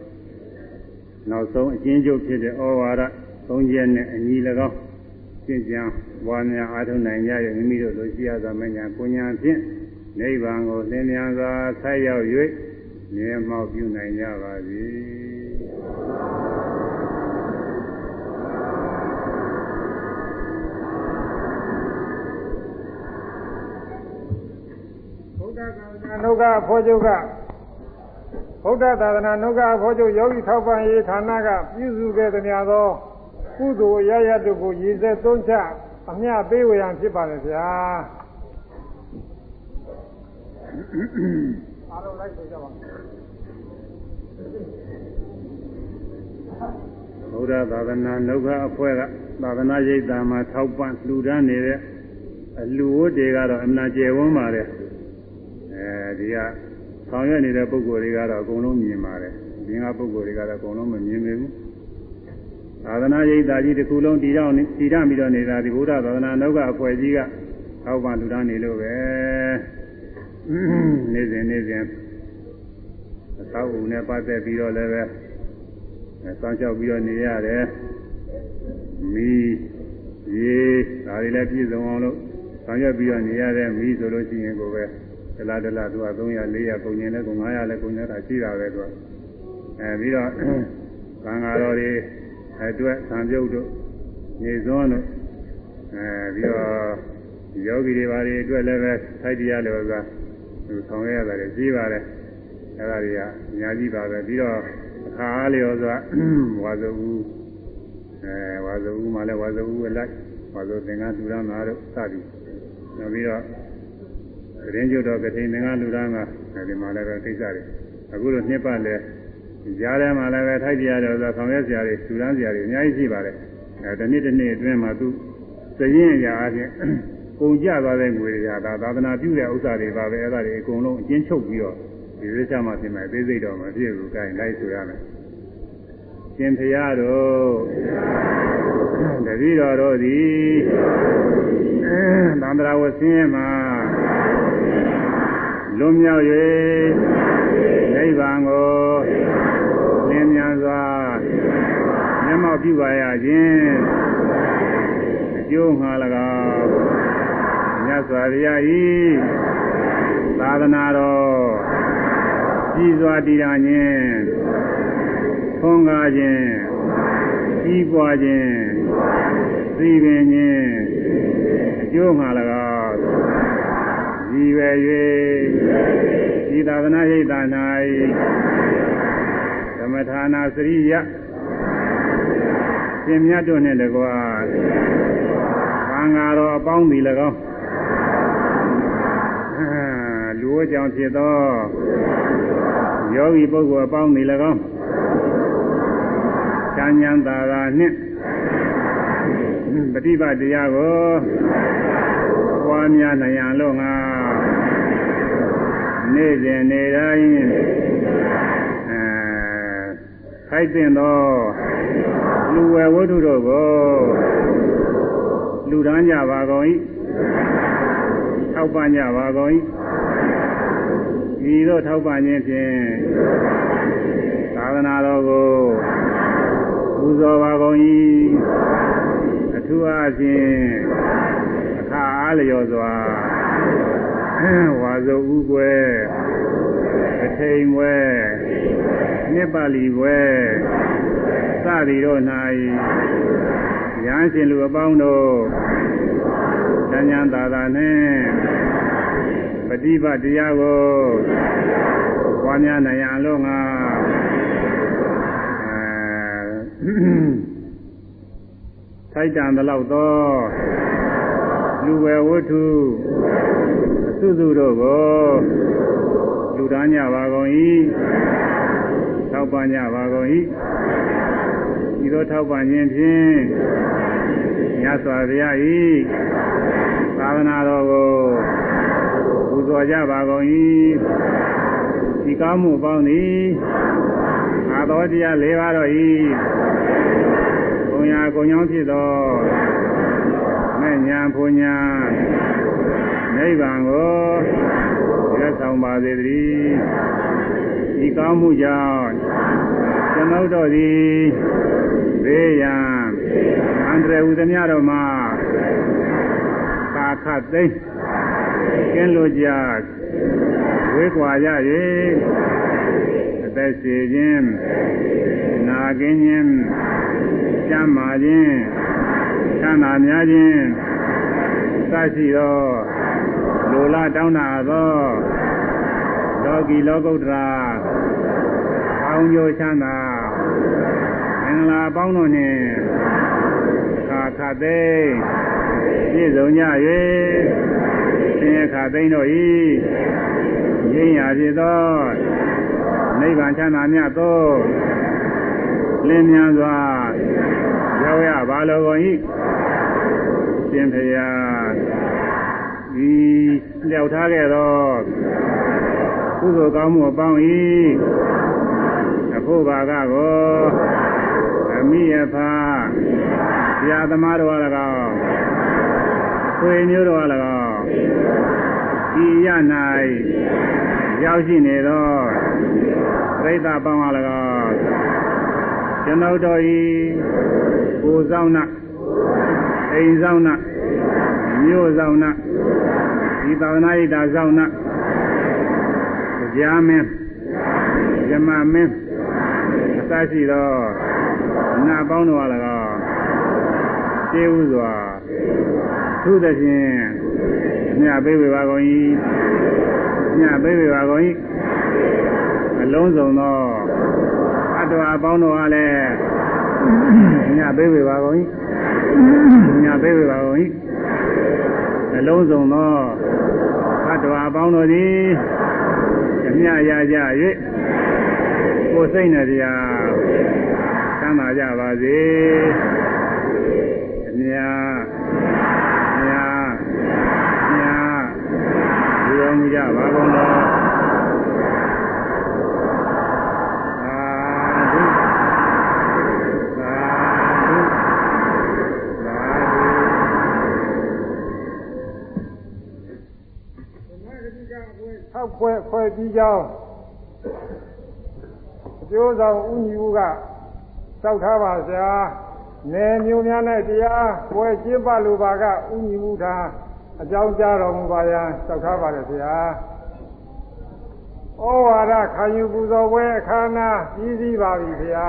နောက်ဆုံးအကျဉ်းချုပ်ဖြစ်တဲ့ဩဝါဒသုံးချက်နဲ့အညီ၎င်းရှင်းကြံဝါများအားထုတ်နိုင်ကြရဲ့မိမိတို့လိုရှိရသောမညာကိုညာဖြင့်နိဗ္ဗာန်ကိုသင်မြန်စွာဆက်ရောက်၍မြဲမောက်ပြုနိုင်ကြပါစေဘုဒ္ဓသာသနာနှုတ်ကအဖို့ချုပ်က ဘုဒ္ဓသာသနာနှုတ်ကအဖို့ချုပ်ယောဂီထောက်ပံ့ရေးဌာနကပြုစုခဲ့သမျှသောကုသိုလ်ရရတို့ကိုရည်စက်သုံးချအမျှပေးဝေရန်ဖြစ်ပါလေဗျာအားလုံးလိုက်ဆိုကြပါဘုရားသာသနာနှုတ်ကအဖွဲကသာသနာရိပ်သာမှာထောက်ပံ့လှူဒန်းနေတဲ့အလူဝတ်တွေကတော့အမနာကျယ်ဝန်းပါတယ်အဲဒီက ဆောင်ရွက်နေတဲ့ပုံကိုယ်တွေကတော့အကုန်လုံးမြင်ပါတယ်ဒီငါပုံကိုယ်တွေကတော့အကုန်လုံးမမြင်ပေဘူးသာသနာရိပ်သာကြီးတစ်ခုလုံးတည်တော့တည်ရပြီးတော့နေတာဒီဘုရားသာသနာနှုတ်ကအဖွဲကြီးကထောက်ပံ့လှူဒန်းနေလို့ပဲနေ့စဉ်နေ့စဉ်အသောအုံနဲ့ပတ်သက်ပြီးတော့လည်းပဲအဲစောင့်ရှောက်ပြီးတော့နေရတယ်မီးရေဒါတွေလည်းပြည့်စုံအောင်လို့ဆောင်ရွက်ပြီးတော့နေရတယ်မီးဆိုလို့ရှိရင်ကိုပဲ ဒလားဒလားသူက300 400ပုံရင်လည်းကို900လည်းကို900တာရှိတာပဲသူကအဲပြီးတော့ကံဃာတော်တွေအတွက်သံပြုတ်တို့နေစွန်းတို့အဲပြီးတော့ယောဂီတွေဘာတွေအတွက်လည်းပဲထိုက်တရားလို့ကသူဆောင်ရွက်ရတယ်ကြီးပါတယ်အဲဒါတွေကအများကြီးပါပဲပြီးတော့အခါအားလျော်စွာဝါဇဝူအဲဝါဇဝူမှလည်းဝါဇဝူအလိုက်ဝါဇဝသင်္ကန်းလူရမ်းတာတို့စသည်နောက်ပြီးတော့ ရင်းကျွတ်တော်ကတိသင်္ကန်းလူရမ်းကဒီမှာလည်းပဲသိကြတယ်အခုလိုနှစ်ပတ်လဲကြားထဲမှာလည်းပဲထိုက်တရားတော်ဆိုဆောင်ရွက်စရာတွေလူရမ်းစရာတွေအများကြီးရှိပါတယ်အဲတစ်နှစ်တစ်နှစ်အတွင်းမှာသူစရင်ရာအချင်းကုန်ကြသွားတဲ့ငွေတွေကဒါသာသနာပြုတဲ့ဥစ္စာတွေပါပဲအဲ့ဒါတွေအကုန်လုံးအကျဉ်းချုပ်ပြီးတော့ဒီလိုချမှပြင်မယ်သိစိတ်တော်မပြည့်ဘူးကိုင်းလိုက်ဆိုရမယ် ရှင်ဖရာတို့တတိတော်တို့သည်သံဃာဝဆင်းရဲမှာလွန်မြောက်၍နိဗ္ဗာန်ကိုလင်းမြန်စွာမျက်မှောက်ပြုပါရခြင်းအကျိုးငှာ၎င်းမြတ်စွာဘုရားဤသာသနာတော်ကြီးစွာတည်ရခြင်း ထွန်းကားခြင်းကြီးပွားခြင်းသိပင်ခြင်းအကျိုးငှာ၎င်းရည်ရွယ်၍ဒီသာသနာ့ရိပ်သာ၌သမထာနာစရိယရှင်မြတ်တို့နှင့်တကွာသံဃာတော်အပေါင်းသည်၎င်းလူဝကြောင့်ဖြစ်သောယောဂီပုဂ္ဂိုလ်အပေါင်းနေ၎င်း ဉာဏ်ဉာဏ်သာသာနှင့်ပฏิပတ်တရားကိုပွားများနိုင်ရန်လို့ငါနေ့စဉ်နေတိုင်းအဲခိုက်တင်သောလူဝယ်ဝတ္ထုတို့ကိုလူဒန်းကြပါကုန်၏ထောက်ပံ့ကြပါကုန်၏ဤသို့ထောက်ပံ့ခြင်းဖြင့်သာသနာတော်ကို ပူဇော်ပါကုန်၏အထူးအားဖြင့်အခါအားလျော်စွာဝါဇုဥကွယ်အထိန်ဝဲနှစ်ပါလီဝဲစသည်တို့၌ရဟန်းရှင်လူအပေါင်းတို့ဉာဏ်ဉာဏ်သာသာနှင့်ပฏิပတ်တရားကိုပွားများနိုင်ရန်လို့ငါ ထိုက်တန်သလောက်သောလူဝယ်ဝတ္ထုအစုစုတို့ကိုလူသားညပါကုန်၏ထောက်ပံ့ကြပါကုန်၏ဤသို့ထောက်ပံ့ခြင်းဖြင့်မြတ်စွာဘုရား၏သာသနာတော်ကိုပူဇော်ကြပါကုန်၏ဒီကောင်းမှုပေါင်းသည်အာတော်တရား၄ပါးတော်၏ ဘုံညာကုံကြောင်းဖြစ်သောမဲ့ညာဘုံညာနိဗ္ဗာန်ကိုရဆောင်ပါစေတည်းဒီကောင်းမှုကြောင့်ကျွန်ုပ်တို့သည်ဘေးရန်အန္တရာယ်ဟူသည်များတို့မှာကာခသိမ့်ကျင်းလို့ကြဝေးကွာရ၍အသက်ရှိခြင်းနာကင်းခြင်း ကျမ်းမာခြင်းချမ်းသာများခြင်းစရှိသောလိုလားတောင်းတာသောလောကီလောကုတ္တရာအောင်းကျိုးချမ်းသာမင်္ဂလာပေါင်းတို့နှင့်ခါခသိပြည့်စုံကြ၍ဆင်းရဲခသိမ့်တို့၏ရင်းရာဖြစ်သောနိဗ္ဗာန်ချမ်းသာမြတ်သောလင်းမြန်စွာ ရောက်ရပါလိုကုန်၏ရှင်ဖျားဤလျှောက်ထားခဲ့သောကုသိုလ်ကောင်းမှုအပေါင်း၏အဖို့ဘာကကိုအမိယဖာဆရာသမားတော်၎င်းဆွေမျိုးတော်၎င်းဤရ၌ရောက်ရှိနေသောပြိဿပေါင်းအား၎င်းကျွန်ုပ်တို့ဤ ကိုယ်ဆောင်နာအိမ်ဆောင်နာမြို့ဆောင်နာဒီသာသနာ့ဣတာဆောင်နာကြားမင်းဇမမင်းအစရှိသောနာပေါင်းတော်အား၎င်းကျေးဥစွာသူသဖြင့်မြတ်ပေးဝေပါကုန်၏မြတ်ပေးဝေပါကုန်၏အလုံးစုံသောအတ္တဝါပေါင်းတော်အားလည်း မြတ်ပေးဝေပါကုန်၏မြတ်ပေးဝေပါကုန်၏အလုံးစုံသောအတ္တဝါပေါင်းတော်သည်အမြရကြ၍ကိုယ်စိတ်နဲ့တရားသမ်းသာကြပါစေအမြအမြအမြဒီတော်မူကြပါကုန်တော် ထောက်ဖွဲဖွဲပြီးကြောင်းအကျိုးဆောင်ဥညီဦးကစောက်ထားပါဗျာနယ်မျိုးများနဲ့တရားပွဲကျင်းပလိုပါကဥညီဦးသာအကြောင်းကြားတော်မူပါရန်စောက်ထားပါတယ်ဗျာဩဝါဒခံယူပူဇော်ပွဲအခမ်းအနားပြီးစီးပါပြီဗျာ